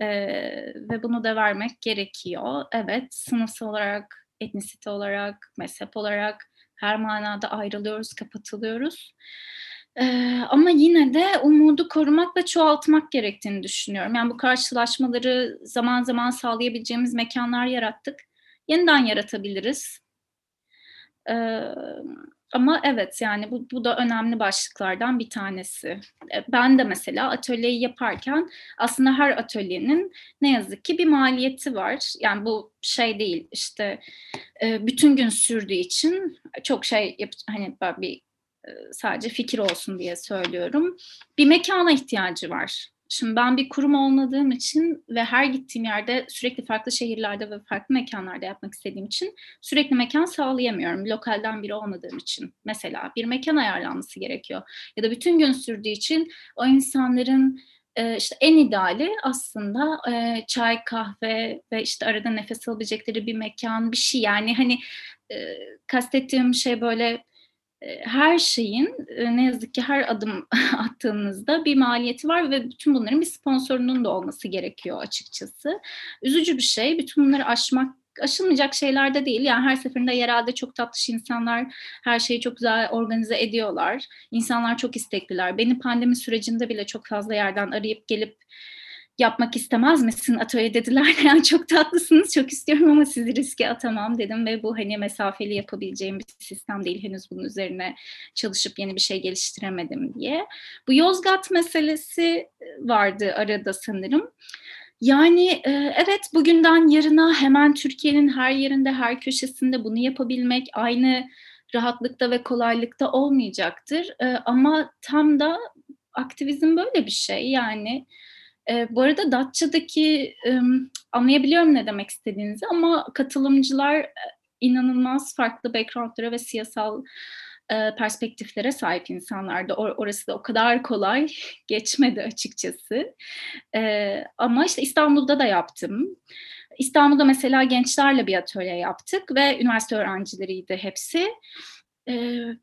ee, ve bunu da vermek gerekiyor. Evet, sınıfsal olarak, etnisite olarak, mezhep olarak her manada ayrılıyoruz, kapatılıyoruz. Ee, ama yine de umudu korumak ve çoğaltmak gerektiğini düşünüyorum. Yani bu karşılaşmaları zaman zaman sağlayabileceğimiz mekanlar yarattık. Yeniden yaratabiliriz. Ee, ama evet yani bu, bu da önemli başlıklardan bir tanesi. E, ben de mesela atölyeyi yaparken aslında her atölyenin ne yazık ki bir maliyeti var. Yani bu şey değil işte e, bütün gün sürdüğü için çok şey yap hani bir e, sadece fikir olsun diye söylüyorum. Bir mekana ihtiyacı var. Şimdi ben bir kurum olmadığım için ve her gittiğim yerde sürekli farklı şehirlerde ve farklı mekanlarda yapmak istediğim için sürekli mekan sağlayamıyorum. Lokalden biri olmadığım için mesela bir mekan ayarlanması gerekiyor. Ya da bütün gün sürdüğü için o insanların e, işte en ideali aslında e, çay, kahve ve işte arada nefes alabilecekleri bir mekan, bir şey. Yani hani e, kastettiğim şey böyle her şeyin ne yazık ki her adım attığınızda bir maliyeti var ve bütün bunların bir sponsorunun da olması gerekiyor açıkçası. Üzücü bir şey. Bütün bunları aşmak aşılmayacak şeyler de değil. Yani her seferinde yerelde çok tatlış insanlar her şeyi çok güzel organize ediyorlar. İnsanlar çok istekliler. Beni pandemi sürecinde bile çok fazla yerden arayıp gelip yapmak istemez misin atölye dediler. Yani çok tatlısınız, çok istiyorum ama sizi riske atamam dedim ve bu hani mesafeli yapabileceğim bir sistem değil. Henüz bunun üzerine çalışıp yeni bir şey geliştiremedim diye. Bu Yozgat meselesi vardı arada sanırım. Yani e, evet bugünden yarına hemen Türkiye'nin her yerinde, her köşesinde bunu yapabilmek aynı rahatlıkta ve kolaylıkta olmayacaktır. E, ama tam da aktivizm böyle bir şey. Yani e, bu arada Datça'daki e, anlayabiliyorum ne demek istediğinizi ama katılımcılar e, inanılmaz farklı backgroundlara ve siyasal e, perspektiflere sahip insanlardı. Or- orası da o kadar kolay geçmedi açıkçası. E, ama işte İstanbul'da da yaptım. İstanbul'da mesela gençlerle bir atölye yaptık ve üniversite öğrencileriydi hepsi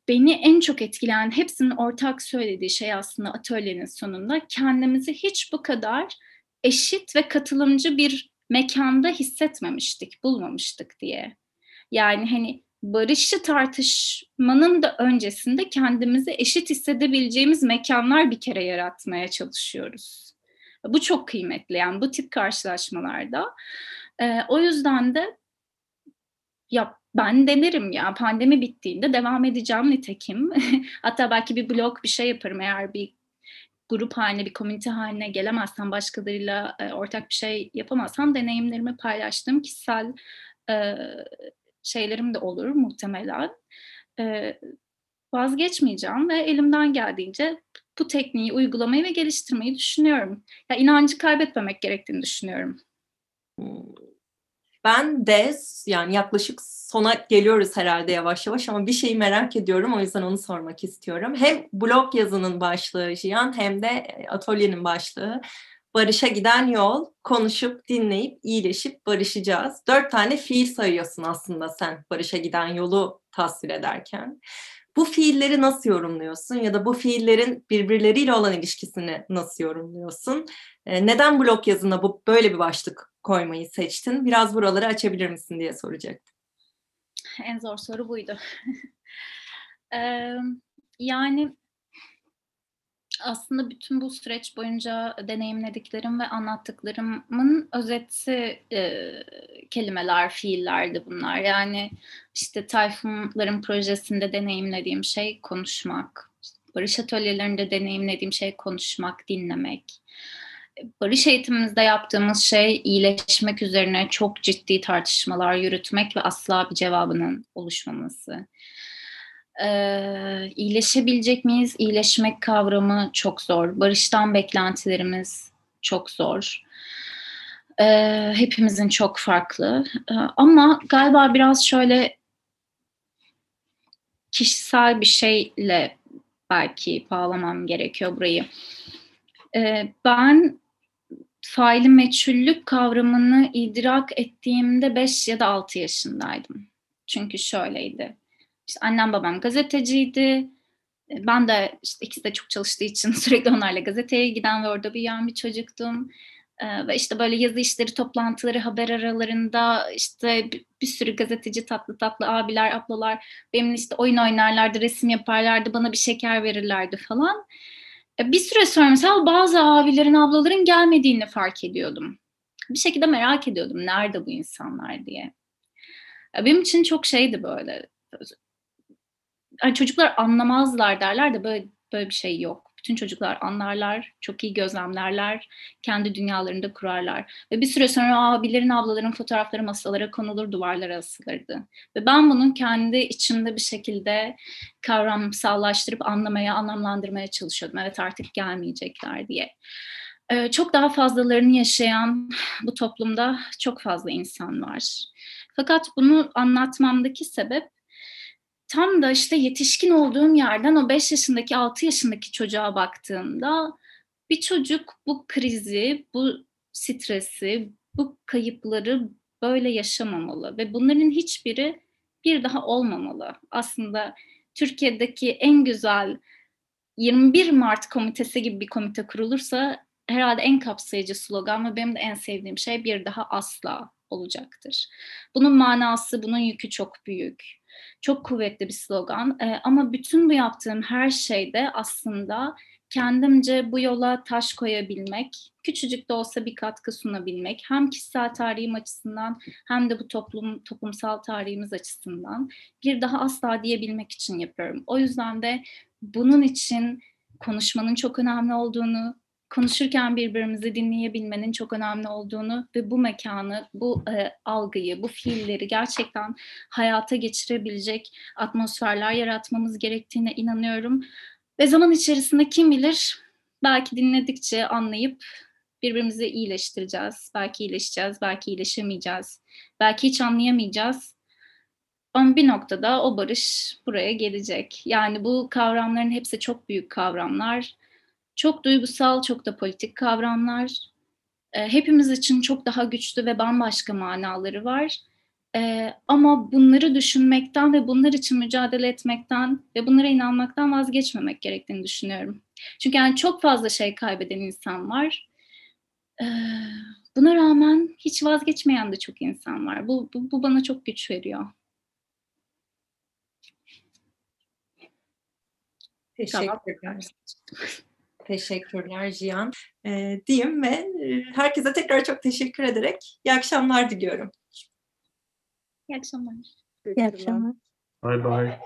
beni en çok etkileyen, hepsinin ortak söylediği şey aslında atölyenin sonunda kendimizi hiç bu kadar eşit ve katılımcı bir mekanda hissetmemiştik, bulmamıştık diye. Yani hani barışçı tartışmanın da öncesinde kendimizi eşit hissedebileceğimiz mekanlar bir kere yaratmaya çalışıyoruz. Bu çok kıymetli yani bu tip karşılaşmalarda. Ee, o yüzden de ya ben denerim ya pandemi bittiğinde devam edeceğim nitekim. Hatta belki bir blog bir şey yaparım eğer bir grup haline, bir komünite haline gelemezsem, başkalarıyla e, ortak bir şey yapamazsam deneyimlerimi paylaştığım kişisel e, şeylerim de olur muhtemelen. E, vazgeçmeyeceğim ve elimden geldiğince bu tekniği uygulamayı ve geliştirmeyi düşünüyorum. Ya inancı kaybetmemek gerektiğini düşünüyorum. Ben de yani yaklaşık sona geliyoruz herhalde yavaş yavaş ama bir şeyi merak ediyorum o yüzden onu sormak istiyorum. Hem blog yazının başlığı Jiyan hem de e, atölyenin başlığı Barış'a giden yol, konuşup, dinleyip, iyileşip barışacağız. Dört tane fiil sayıyorsun aslında sen Barış'a giden yolu tasvir ederken. Bu fiilleri nasıl yorumluyorsun ya da bu fiillerin birbirleriyle olan ilişkisini nasıl yorumluyorsun? E, neden blog yazına bu böyle bir başlık koymayı seçtin? Biraz buraları açabilir misin diye soracaktım. En zor soru buydu. ee, yani aslında bütün bu süreç boyunca deneyimlediklerim ve anlattıklarımın özeti e, kelimeler, fiillerdi bunlar. Yani işte Tayfunların projesinde deneyimlediğim şey konuşmak, barış atölyelerinde deneyimlediğim şey konuşmak, dinlemek. Barış eğitimimizde yaptığımız şey iyileşmek üzerine çok ciddi tartışmalar yürütmek ve asla bir cevabının oluşmaması ee, iyileşebilecek miyiz? İyileşmek kavramı çok zor. Barıştan beklentilerimiz çok zor. Ee, hepimizin çok farklı. Ee, ama galiba biraz şöyle kişisel bir şeyle belki bağlamam gerekiyor burayı. Ee, ben faili meçhullük kavramını idrak ettiğimde 5 ya da 6 yaşındaydım. Çünkü şöyleydi işte annem babam gazeteciydi. E, ben de işte ikisi de çok çalıştığı için sürekli onlarla gazeteye giden ve orada büyüyen bir çocuktum. Ee, ve işte böyle yazı işleri, toplantıları, haber aralarında işte bir sürü gazeteci tatlı tatlı abiler, ablalar benimle işte oyun oynarlardı, resim yaparlardı, bana bir şeker verirlerdi falan. Ee, bir süre sonra mesela bazı abilerin, ablaların gelmediğini fark ediyordum. Bir şekilde merak ediyordum nerede bu insanlar diye. Benim için çok şeydi böyle hani çocuklar anlamazlar derler de böyle böyle bir şey yok. Bütün çocuklar anlarlar, çok iyi gözlemlerler, kendi dünyalarında kurarlar. Ve bir süre sonra abilerin, ablaların fotoğrafları masalara konulur, duvarlara asılırdı. Ve ben bunun kendi içimde bir şekilde kavramsallaştırıp anlamaya, anlamlandırmaya çalışıyordum. Evet artık gelmeyecekler diye. Ee, çok daha fazlalarını yaşayan bu toplumda çok fazla insan var. Fakat bunu anlatmamdaki sebep tam da işte yetişkin olduğum yerden o 5 yaşındaki 6 yaşındaki çocuğa baktığımda bir çocuk bu krizi, bu stresi, bu kayıpları böyle yaşamamalı ve bunların hiçbiri bir daha olmamalı. Aslında Türkiye'deki en güzel 21 Mart komitesi gibi bir komite kurulursa herhalde en kapsayıcı slogan ve benim de en sevdiğim şey bir daha asla olacaktır. Bunun manası, bunun yükü çok büyük. Çok kuvvetli bir slogan e, ama bütün bu yaptığım her şeyde aslında kendimce bu yola taş koyabilmek, küçücük de olsa bir katkı sunabilmek hem kişisel tarihim açısından hem de bu toplum toplumsal tarihimiz açısından bir daha asla diyebilmek için yapıyorum. O yüzden de bunun için konuşmanın çok önemli olduğunu, konuşurken birbirimizi dinleyebilmenin çok önemli olduğunu ve bu mekanı, bu e, algıyı, bu fiilleri gerçekten hayata geçirebilecek atmosferler yaratmamız gerektiğine inanıyorum. Ve zaman içerisinde kim bilir belki dinledikçe anlayıp birbirimizi iyileştireceğiz. Belki iyileşeceğiz, belki iyileşemeyeceğiz. Belki hiç anlayamayacağız. Ama bir noktada o barış buraya gelecek. Yani bu kavramların hepsi çok büyük kavramlar çok duygusal, çok da politik kavramlar. E, hepimiz için çok daha güçlü ve bambaşka manaları var. E, ama bunları düşünmekten ve bunlar için mücadele etmekten ve bunlara inanmaktan vazgeçmemek gerektiğini düşünüyorum. Çünkü yani çok fazla şey kaybeden insan var. E, buna rağmen hiç vazgeçmeyen de çok insan var. Bu, bu, bu bana çok güç veriyor. Teşekkürler. Teşekkürler Cihan. E, diyeyim ve herkese tekrar çok teşekkür ederek iyi akşamlar diliyorum. İyi akşamlar. İyi akşamlar. Bye bye.